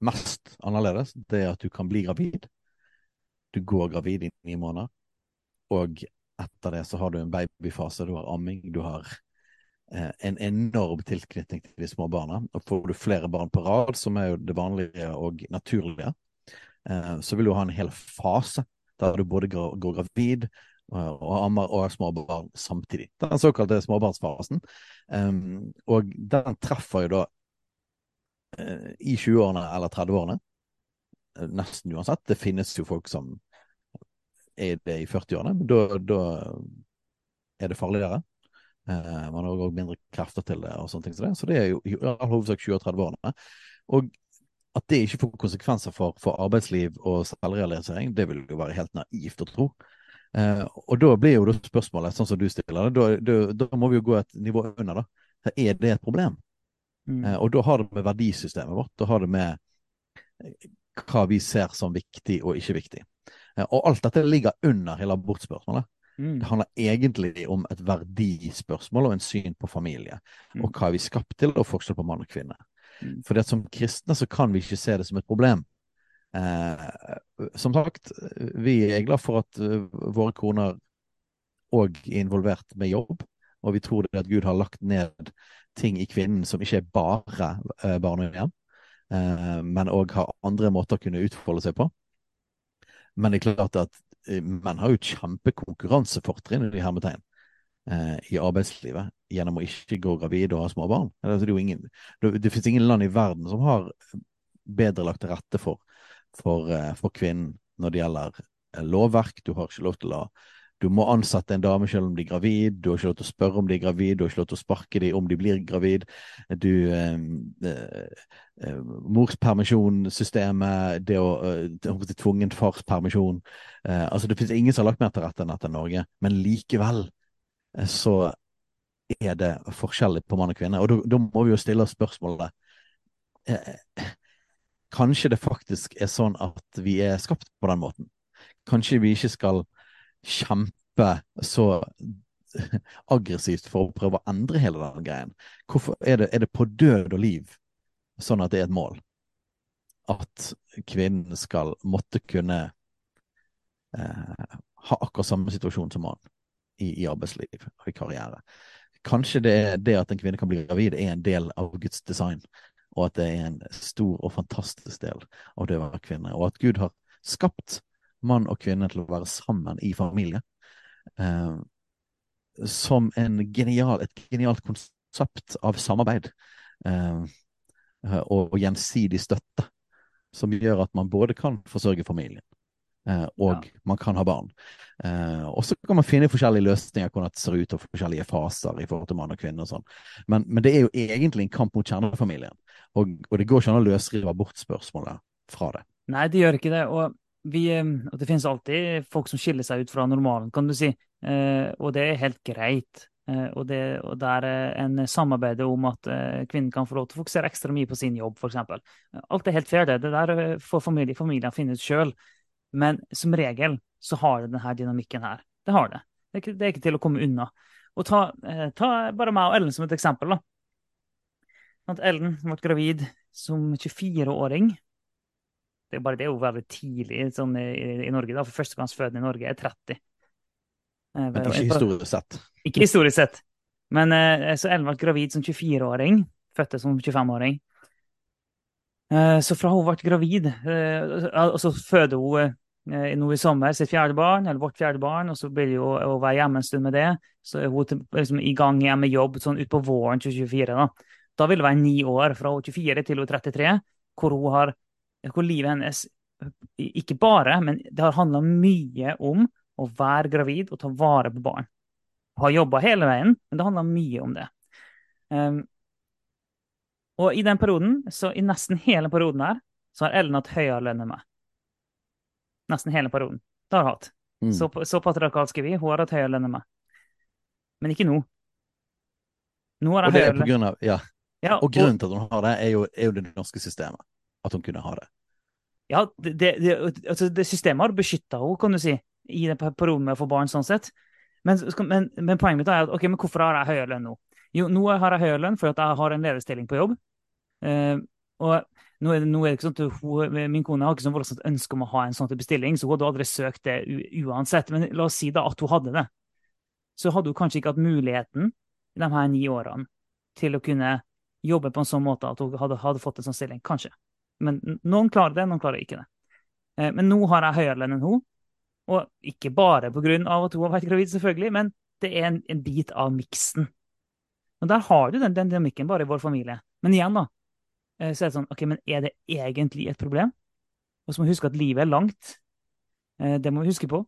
mest annerledes, det er at du kan bli gravid. Du går gravid i ni måneder, og etter det så har du en babyfase, du har amming, du har eh, en enorm tilknytning til de små barna. Og får du flere barn på rad, som er jo det vanlige og naturlige, eh, så vil du ha en hel fase der du både går, gravid og ammer og har små barn samtidig. Den såkalte småbarnsfasen. Um, og den treffer jo da uh, i 20-årene eller 30-årene. Uh, nesten uansett. Det finnes jo folk som er det i 40-årene, men da, er det farligere. Man har òg mindre krefter til det, og sånne ting som det. Så det er jo i all hovedsak 20- og 30-årene. Og at det ikke får konsekvenser for, for arbeidsliv og selvrealisering, det vil jo være helt naivt å tro. Eh, og da blir jo spørsmålet, sånn som du stiller det, da, da, da, må vi jo gå et nivå under, da. Er det et problem? Mm. Eh, og da har det med verdisystemet vårt, da har det med eh, hva vi ser som viktig og ikke viktig. Eh, og alt dette ligger under hele abortspørsmålet. Mm. Det handler egentlig om et verdispørsmål og en syn på familie. Mm. Og hva er vi skapt til, og forskjell på mann og kvinne. For som kristne så kan vi ikke se det som et problem. Eh, som sagt, vi er glad for at uh, våre koner òg er involvert med jobb, og vi tror det at Gud har lagt ned ting i kvinnen som ikke er bare uh, barn og uh, men òg har andre måter å kunne utfolde seg på. Men det er klart at menn har jo kjempekonkurransefortrinn i hermetegn i arbeidslivet gjennom å ikke gå gravid og ha små barn. Det, det, ingen, det finnes ingen land i verden som har bedre lagt til rette for for, eh, for kvinnen når det gjelder eh, lovverk. Du har ikke lov til å du må ansette en dame selv om de er gravid, du har ikke lov til å spørre om de er gravid, du har ikke lov til å sparke dem om de blir gravid. Du, eh, eh, Morspermisjonssystemet, det å eh, tvungent farspermisjon eh, altså Det finnes ingen som har lagt mer til rette enn dette i Norge, men likevel så er det forskjellig på mann og kvinne? Og da må vi jo stille oss spørsmålet eh, Kanskje det faktisk er sånn at vi er skapt på den måten? Kanskje vi ikke skal kjempe så aggressivt for å prøve å endre hele den greien? Hvorfor er det, er det på død og liv sånn at det er et mål? At kvinnen skal måtte kunne eh, ha akkurat samme situasjon som mann i, i, arbeidsliv og i karriere. Kanskje det det at en kvinne kan bli gravid, er en del av Guds design, og at det er en stor og fantastisk del av det å være kvinne. Og at Gud har skapt mann og kvinne til å være sammen i familie. Eh, som genial, et genialt konsept av samarbeid eh, og, og gjensidig støtte, som gjør at man både kan forsørge familien, og ja. man kan ha barn. Eh, og så kan man finne forskjellige løsninger hvordan det ser ut, og forskjellige faser i forhold til mann og kvinne og sånn. Men, men, det er jo egentlig en kamp mot kjernefamilien. Og, og det går ikke an å løsrive abortspørsmålet fra det. Nei, det gjør ikke det. Og, vi, eh, det finnes alltid folk som skiller seg ut fra normalen, kan du si. Eh, og det er helt greit. Eh, og, det, og der en samarbeid om at eh, kvinnen kan få lov til å fokusere ekstra mye på sin jobb, f.eks. Alt er helt fair, det. Det der får familie, familien finne ut sjøl. Men som regel så har det denne dynamikken her. Det har det. Det er ikke, det er ikke til å komme unna. Og ta, eh, ta, bare meg og Ellen som et eksempel. da. At Ellen ble gravid som 24-åring. Det er bare det er jo veldig tidlig sånn i, i, Norge. da, For førstegangsfødende i Norge er 30. Eh, Men ikke historisk sett. Ikke historisk sett. Men eh, så Ellen ble gravid som 24-åring. Fødte som 25-åring. Eh, så fra hun ble gravid, og så føder hun nå i sommer sitt fjerde barn, eller vårt fjerde barn, og så blir det jo å være hjemme en stund med det. Så er hun liksom i gang igjen med jobb sånn utpå våren 2024. Da. da vil det være ni år, fra hun 24 til hun 33, hvor, hun har, hvor livet hennes ikke bare, men det har handla mye om å være gravid og ta vare på barn. Har jobba hele veien, men det handler mye om det. Um, og i den perioden, så i nesten hele perioden her, så har Ellen hatt høyere lønn enn meg nesten hele perioden. Det har hun hatt. Mm. Så, så patriarkalske vi. Hun har hatt høyere lønn enn meg. Men ikke nå. Nå har jeg høyere lønn. Grunn av, ja. ja. og, grunnen til at hun har det, er jo, er jo, det norske systemet. At hun kunne ha det. Ja, det, det, altså det systemet har beskytta henne, kan du si, i den perioden med å få barn, sånn sett. Men, men, men, poenget mitt er at ok, men hvorfor har jeg høyere lønn nå? Jo, nå har jeg høyere lønn fordi jeg har en lederstilling på jobb. Uh, og nå er, det, nå er det ikke sånn at hun, Min kone har ikke sånn voldsomt ønske om å ha en sånn bestilling, så hun hadde aldri søkt det uansett. Men la oss si da at hun hadde det. Så hadde hun kanskje ikke hatt muligheten i de her ni årene til å kunne jobbe på en sånn måte at hun hadde, hadde fått en sånn stilling. Kanskje. Men noen klarer det, noen klarer ikke det. Eh, men nå har jeg høyere lønn enn hun. Og ikke bare pga. at hun har vært gravid, selvfølgelig, men det er en, en bit av miksen. Og der har du den, den dynamikken bare i vår familie. Men igjen, da. Eh, så er det sånn OK, men er det egentlig et problem? Og så må vi huske at livet er langt. Eh, det må vi huske på.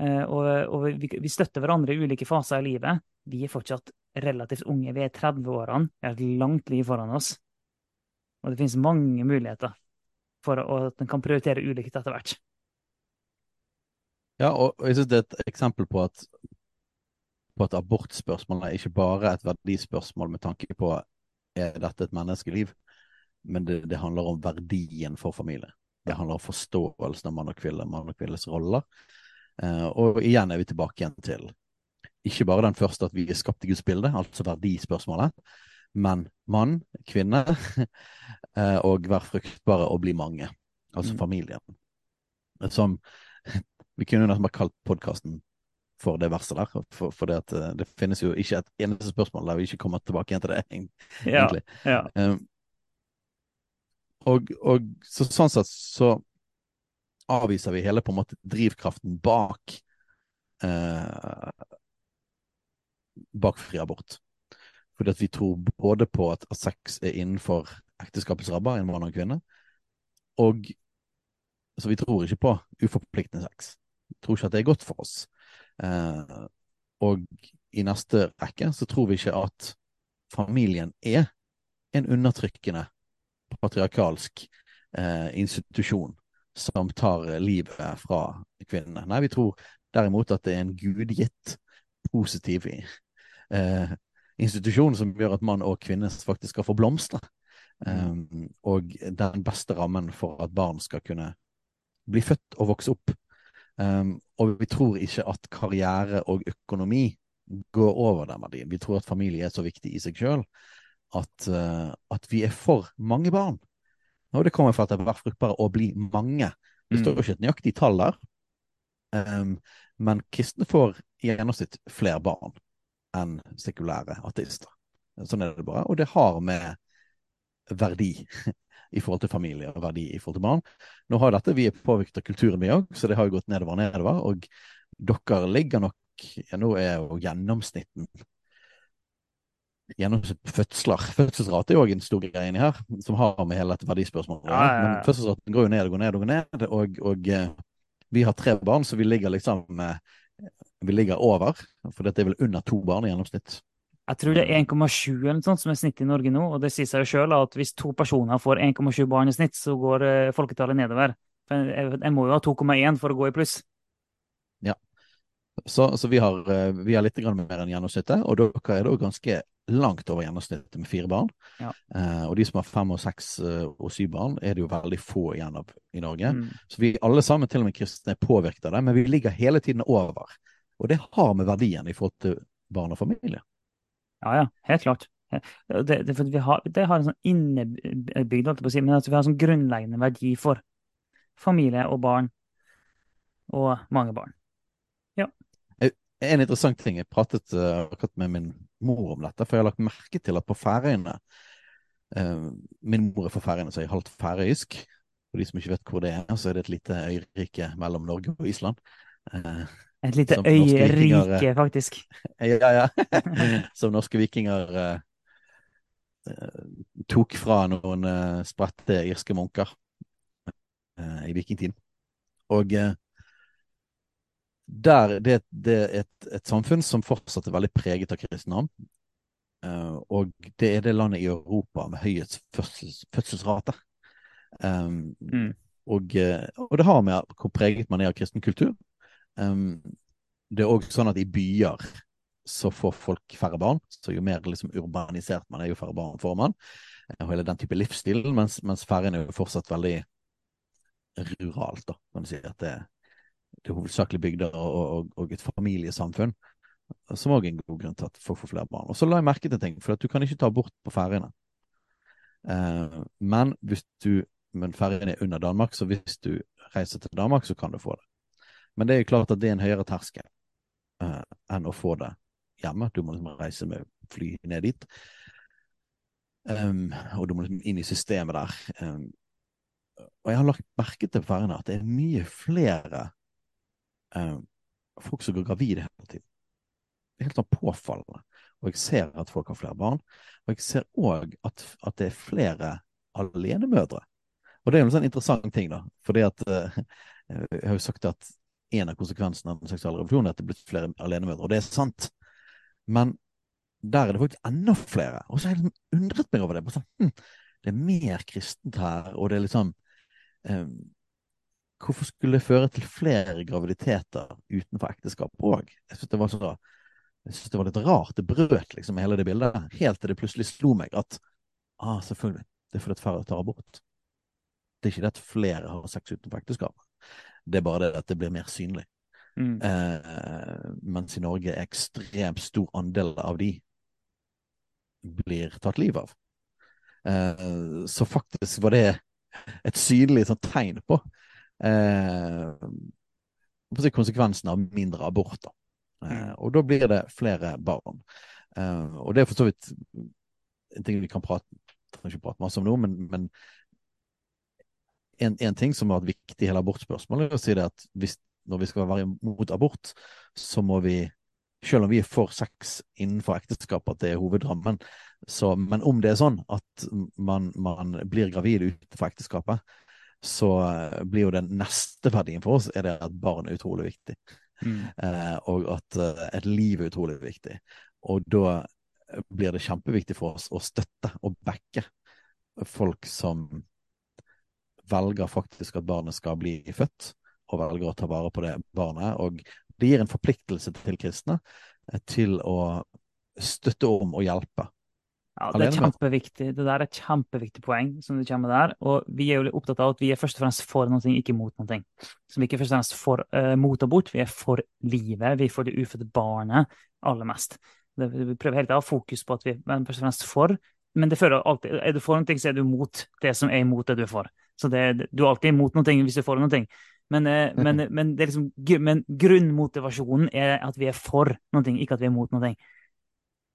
Eh, og, og vi, vi, støtter hverandre i ulike faser i livet. Vi er fortsatt relativt unge. Vi er 30-årene. Vi har et langt liv foran oss. Og det finnes mange muligheter for at en kan prioritere ulikt etter hvert. Ja, og jeg synes det er et eksempel på at, på at abortspørsmålet er ikke bare et verdispørsmål med tanke på er dette et menneskeliv, men det, det, handler om verdien for familie. Det handler om forståelsen av mann og kvinne, mann og kvinnes roller. Eh, og igjen er vi tilbake igjen til ikke bare den første at vi er skapt i Guds bilde, altså verdispørsmålet, men mann, kvinne, eh, og være fruktbare og bli mange. Altså mm. familien. Som Vi kunne nesten bare kalt podkasten for det verset der. For, for det, at, eh, det finnes jo ikke et eneste spørsmål der vi ikke kommer tilbake igjen til det, egentlig. Ja, ja. Um, og, og så, sånn sett så avviser vi hele på en måte drivkraften bak eh, bak fri abort. Fordi at vi tror både på at, sex er innenfor ekteskapets rabber, en mann og en kvinne, og så vi tror ikke på uforpliktende sex. Vi tror ikke at det er godt for oss. Eh, og i neste rekke så tror vi ikke at familien er en undertrykkende patriarkalsk eh, institusjon som tar livet fra kvinnene. Nei, vi tror derimot at det er en gudgitt positiv eh, institusjon som gjør at mann og kvinne faktisk skal få blomstre. Um, og den beste rammen for at barn skal kunne bli født og vokse opp. Um, og vi tror ikke at karriere og økonomi går over den verdien. Vi tror at familie er så viktig i seg sjøl at, uh, at, vi er for mange barn. Og det kommer fra at det har vært fruktbare å bli mange. Det står jo ikke et nøyaktig tall der, um, men kristne får i gjennomsnitt flere barn enn sekulære ateister. Sånn er det bare. Og det har med verdi i forhold til familie og verdi i forhold til barn. Nå har dette, Vi er påvirket av kulturen, vi òg, så det har jo gått nedover og nedover. Og dere ligger nok ja, Nå er jo gjennomsnitten gjennomsnitt fødsler Fødselsrate er òg en stor greie inni her, som har med hele dette verdispørsmålet å ja, ja, Men fødselsraten går jo ned og går ned og går ned, og, og eh, vi har tre barn, så vi ligger liksom eh, Vi ligger over, for dette er vel under to barn i gjennomsnitt. Jeg tror det er 1,7 eller noe sånt som er snittet i Norge nå. Og det sier seg jo sjøl at hvis to personer får 1,7 barn i snitt, så går uh, folketallet nedover. Jeg må jo ha 2,1 for å gå i pluss. Ja. Så, så vi, har, vi, har, litt mer enn gjennomsnittet, og dere er da ganske langt over gjennomsnittet med fire barn. Ja. Eh, og de som har fem og seks og syv barn, er det jo veldig få igjen av i Norge. Mm. Så vi alle sammen, til og med kristne, er påvirket av det, men vi ligger hele tiden over. Og det har med verdien i forhold til barn og familie. Ja, ja, helt klart. Det, det, vi har, det har en sånn innebygd, holdt jeg på å si, men altså vi har en sånn grunnleggende verdi for familie og barn, og mange barn. Ja. En interessant ting, jeg pratet uh, akkurat med min mor om dette, for jeg har lagt merke til at på Færøyene eh, Min mor er fra Færøyene, så jeg er halvt færøysk. For de som ikke vet hvor det er, så er det et lite øyrike mellom Norge og Island. Eh, et lite øyrike, faktisk. Ja, ja. som norske vikinger eh, tok fra noen uh, spredte irske munker i vikingtiden. Og der, det, det, er et, et, samfunn som fortsatt er veldig preget av kristendom. og det er det landet i Europa med høyest fødsels, fødselsrate. Um, mm. og, og, det har med hvor preget man er av kristen kultur. Um, det er òg sånn at i byer så får folk færre barn. Så jo mer liksom, urbanisert man er, jo færre barn får man. Og hele den type livsstilen. Mens, mens Færøyene er jo fortsatt veldig ruralt, da, kan du si. At det, det hovedsakelig bygder og, og, og, et familiesamfunn. Som òg er en god grunn til at folk får flere barn. Og så la jeg merke til en ting, for du kan ikke ta abort på Færøyene. Eh, men hvis du men Færøyene er under Danmark, så hvis du reiser til Danmark, så kan du få det. Men det er jo klart at det er en høyere terskel eh, enn å få det hjemme. Du må liksom reise med fly ned dit. Um, og du må liksom inn i systemet der. Um, og jeg har lagt merke til på ferjene at det er mye flere um, folk som går gravide hele tiden. Det er helt sånn påfallende. Og jeg ser at folk har flere barn. Og jeg ser òg at, at, det er flere alenemødre. Og det er en sånn interessant ting, da. Fordi at eh, jeg har jo sagt at en av konsekvensene av den seksuelle revolusjonen er at det er blitt flere alenemødre. Og det er sant. Men der er det faktisk enda flere. Og så har jeg liksom undret meg over det. Sånn, hm, det er mer kristent her, og det er liksom eh, Hvorfor skulle det føre til flere graviditeter utenfor ekteskap òg? Jeg syns det var så jeg synes det var litt rart. Det brøt liksom hele det bildet. Helt til det plutselig slo meg at ah, selvfølgelig, det er fordi at færre tar abort. Det er ikke det at flere har sex utenfor ekteskap. Det er bare det at det blir mer synlig. Mm. Eh, mens i Norge er ekstremt stor andel av de blir tatt livet av. Eh, så faktisk var det et synlig sånn, tegn på eh, konsekvensen av mindre aborter. Eh, mm. og da blir det flere barn. Eh, og det er for så vidt en ting vi kan prate, ikke prate masse om nå, men, men en, en, ting som har vært viktig i hele abortspørsmålet, er å si det at hvis, når vi skal være mot abort, så må vi selv om vi er for sex innenfor ekteskap, at det er hovedrammen, så, men om det er sånn at man, man blir gravid utenfor ekteskapet, så eh, blir jo den neste verdien for oss er det at barn er utrolig viktig. Mm. Eh, og at uh, et liv er utrolig viktig. Og da blir det kjempeviktig for oss å støtte og backe folk som velger faktisk at barnet skal bli født, og velger å ta vare på det barnet. Og det gir en forpliktelse til kristne eh, til å støtte om og hjelpe. Ja, det er kjempeviktig. Det der er et kjempeviktig poeng som du kommer der. Og vi er jo litt opptatt av at vi er først og fremst for noe, ikke mot noe. Så vi er ikke først og fremst for, uh, mot abort, vi er for livet. Vi er for det ufødte barnet aller mest. Det, vi prøver hele tiden å ha fokus på at vi er først og fremst for, men det fører alltid, er du for noe, så er du mot det som er imot det du er for. Så det, du er alltid imot noe hvis du er for noe. Men, eh, men, men, liksom, men grunnmotivasjonen er at vi er for noe, ikke at vi er mot noe.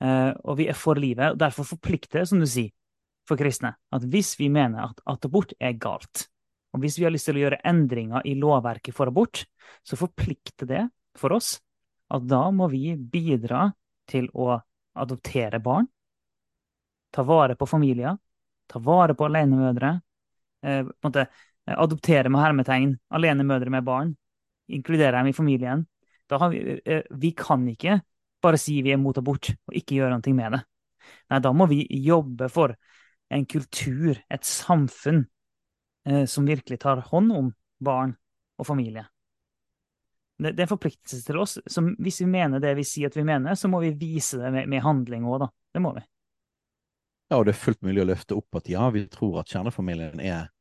Eh, og vi er for livet. og Derfor forplikter det, som du sier, for kristne, at hvis vi mener at, at abort er galt, og hvis vi har lyst til å gjøre endringer i lovverket for abort, så forplikter det for oss at da må vi bidra til å adoptere barn, ta vare på familier, ta vare på alenemødre, eh, på en måte eh, adoptere med hermetegn alenemødre med barn, inkludere dem i familien. Da har vi, eh, vi kan ikke bare si vi er mot abort og ikke gjøre noe med det. Nei, da må vi jobbe for en kultur, et samfunn, eh, som virkelig tar hånd om barn og familie. Det, det er en forpliktelse til oss. Så hvis vi mener det vi sier at vi mener, så må vi vise det med, med handling òg, da. Det må vi. Ja, og det er fullt mulig å løfte opp at ja, vi tror at kjernefamilien er,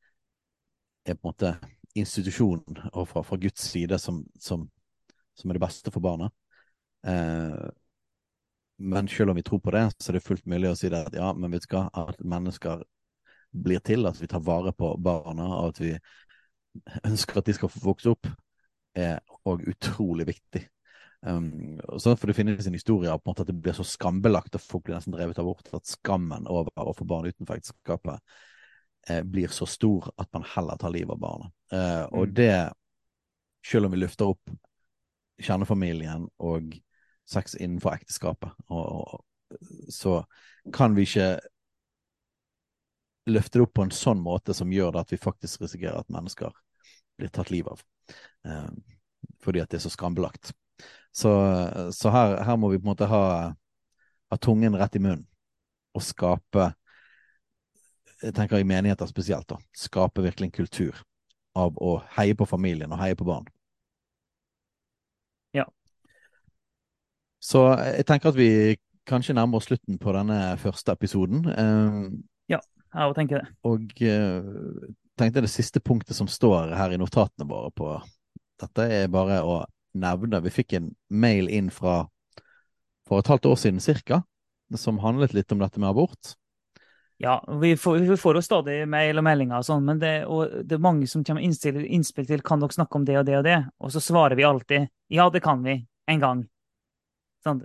er på en måte institusjonen fra, fra Guds side som, som, som er det beste for barna. Eh, men selv om vi tror på det, så er det fullt mulig å si det at ja, men vet du hva, at mennesker blir til, at vi tar vare på barna, og at vi ønsker at de skal få vokse opp, er òg utrolig viktig. Um, så For det finnes en historie på en måte at det blir så skambelagt, og folk blir nesten drevet av bort, at skammen over å få barn utenfor ekteskapet eh, blir så stor at man heller tar livet av barnet. Eh, og Mm. det, selv om vi løfter opp kjernefamilien og sex innenfor ekteskapet, og, og, så kan vi ikke løfte det opp på en sånn måte som gjør det at vi faktisk risikerer at mennesker blir tatt livet av. Eh, fordi at det er så skambelagt. Så, så her, her må vi på en måte ha, ha tungen rett i munnen og skape Jeg tenker i menigheter spesielt, da. Skape virkelig en kultur av å heie på familien og heie på barn. Ja. Så jeg tenker at vi kanskje nærmer oss slutten på denne første episoden. ja, Jeg òg tenker det. og uh, tenkte det siste punktet som står her i notatene våre på dette, er bare å nevne Vi fikk en mail inn fra for et halvt år siden cirka, som handlet litt om dette med abort. Ja, vi får, vi får jo stadig mail og meldinger og sånn, men det, og det er mange som kommer med innspill, innspill til kan dere snakke om det og det og det, og så svarer vi alltid ja, det kan vi, en gang.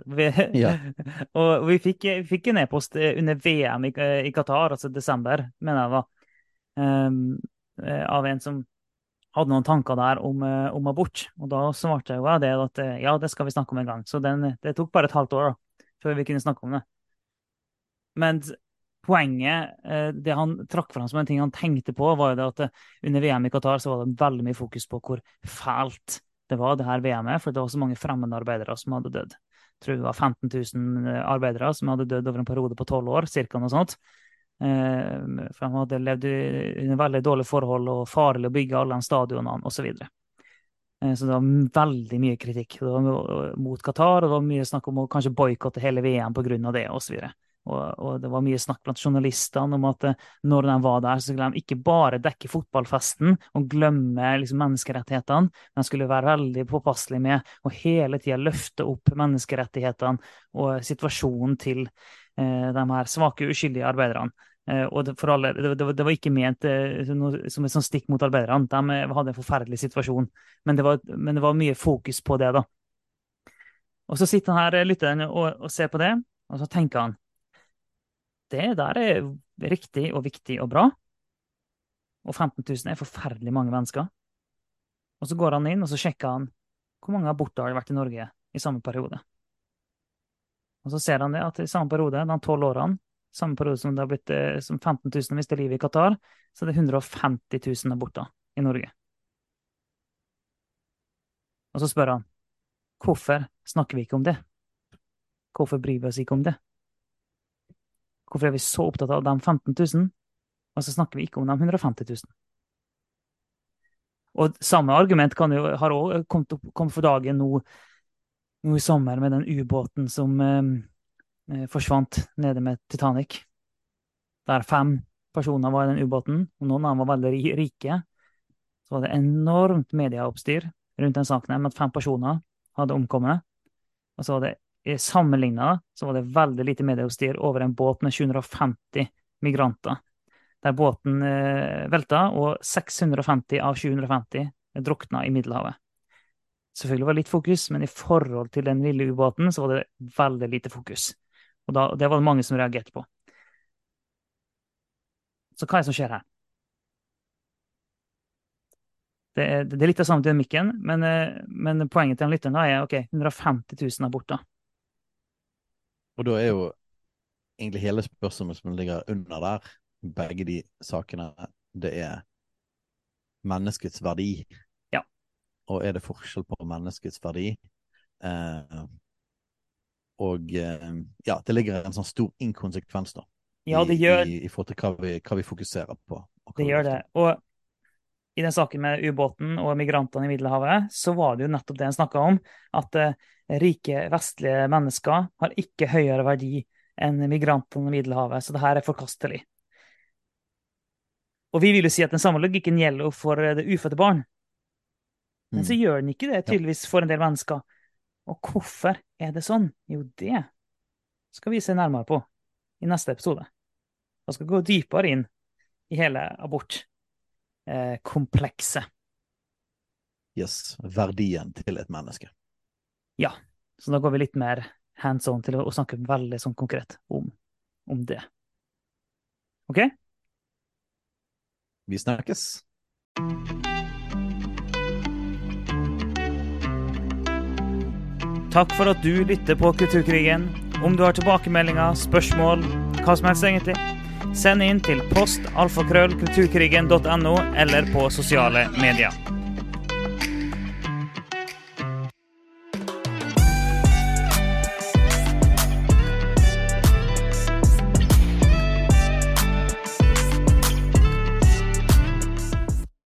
Vi, Ja. og vi fikk, vi fikk en e-post eh, under VM i, i Qatar, altså desember, mener jeg det var, eh, av en som hadde noen tanker der om, eh, om abort. Og da svarte jeg jo det at eh, ja, det skal vi snakke om en gang. Så den, det tok bare et halvt år da, før vi kunne snakke om det. Men poenget, eh, det han trakk fram som en ting han tenkte på, var jo det at eh, under VM i Qatar så var det veldig mye fokus på hvor fælt det var, det her VM-et, for det var så mange fremmede arbeidere som hadde dødd. Tror det var 15 000 arbeidere som hadde dødd over en periode på tolv år, cirka noe sånt. Eh, For de hadde levd under veldig dårlige forhold og farlig å bygge alle de stadionene osv. Så, videre. Eh, så det var veldig mye kritikk det var mot Qatar, og det var mye snakk om å kanskje boikotte hele VM pga. det osv. Og, og det var mye snakk blant journalistene om at eh, når de var der, så skulle de ikke bare dekke fotballfesten og glemme liksom, menneskerettighetene, men skulle være veldig påpasselige med å hele tida løfte opp menneskerettighetene og situasjonen til eh, de her svake, uskyldige arbeiderne. Eh, og det, alle, det, det, var- ikke ment eh, som et stikk mot arbeiderne. De hadde en forferdelig situasjon, men det var, men det var mye fokus på det, da. Og så sitter han her, lytteren, og, og ser på det, og så tenker han det der er riktig og viktig og bra. Og 15 000 er forferdelig mange mennesker. Og så går han inn og så sjekker han hvor mange aborter har det vært i Norge i samme periode. Og så ser han det at i samme periode, de tolv årene, samme periode som det har blitt eh, som 15 000 mistet livet i Qatar, så er det 150 000 aborter i Norge. Og så spør han hvorfor snakker vi ikke om det? Hvorfor bryr vi oss ikke om det? Hvorfor er vi så opptatt av de 15 000, og så snakker vi ikke om de 150 000? Og samme argument kan jo, har òg kommet, kommet for dagen nå, nå i sommer med den ubåten som, eh, eh, forsvant nede med Titanic. Der fem personer var i den ubåten, og noen av dem var veldig rike. Så var det enormt medieoppstyr rundt den saken med at fem personer hadde omkommet. Og så var det sammenligna så var det veldig lite medieoppstyr over en båt med 750 migranter. Der båten eh, velta, og 650 av 750 drukna i Middelhavet. Selvfølgelig var det litt fokus, men i forhold til den lille ubåten så var det veldig lite fokus. Og da, det var det mange som reagerte på. Så hva er det som skjer her? Det er, det er litt av samme dynamikken, men, eh, men poenget til lytteren er ok, 150 000 er borte. Og da er jo egentlig hele spørsmålet som ligger under der, begge de sakene, det er menneskets verdi. Ja. Og er det forskjell på menneskets verdi? Eh, og eh, ja, det ligger en sånn stor inkonsekvens da. Ja, det gjør, i, i forhold til hva vi, hva vi fokuserer på. det gjør det. Og i den saken med ubåten og migrantene i Middelhavet, så var det jo nettopp det en snakka om, at eh, rike vestlige mennesker har ikke høyere verdi enn migrantene i Middelhavet, så det her er forkastelig. Og vi vil jo si at den samme logikken gjelder for det ufødte barn. Men så Mm. gjør den ikke det, tydeligvis, for en del mennesker. Og hvorfor er det sånn? Jo, det skal vi se nærmere på i neste episode. Vi skal gå dypere inn i hele abortkomplekset. Yes, verdien til et menneske. Ja, så da går vi litt mer hands on til å, snakke veldig sånn konkret om, om det. OK? Vi snakkes. Takk for at du lytter på Kulturkrigen. Om du har tilbakemeldinger, spørsmål, hva som helst egentlig, send inn til post alfakrøll kulturkrigen.no eller på sosiale medier.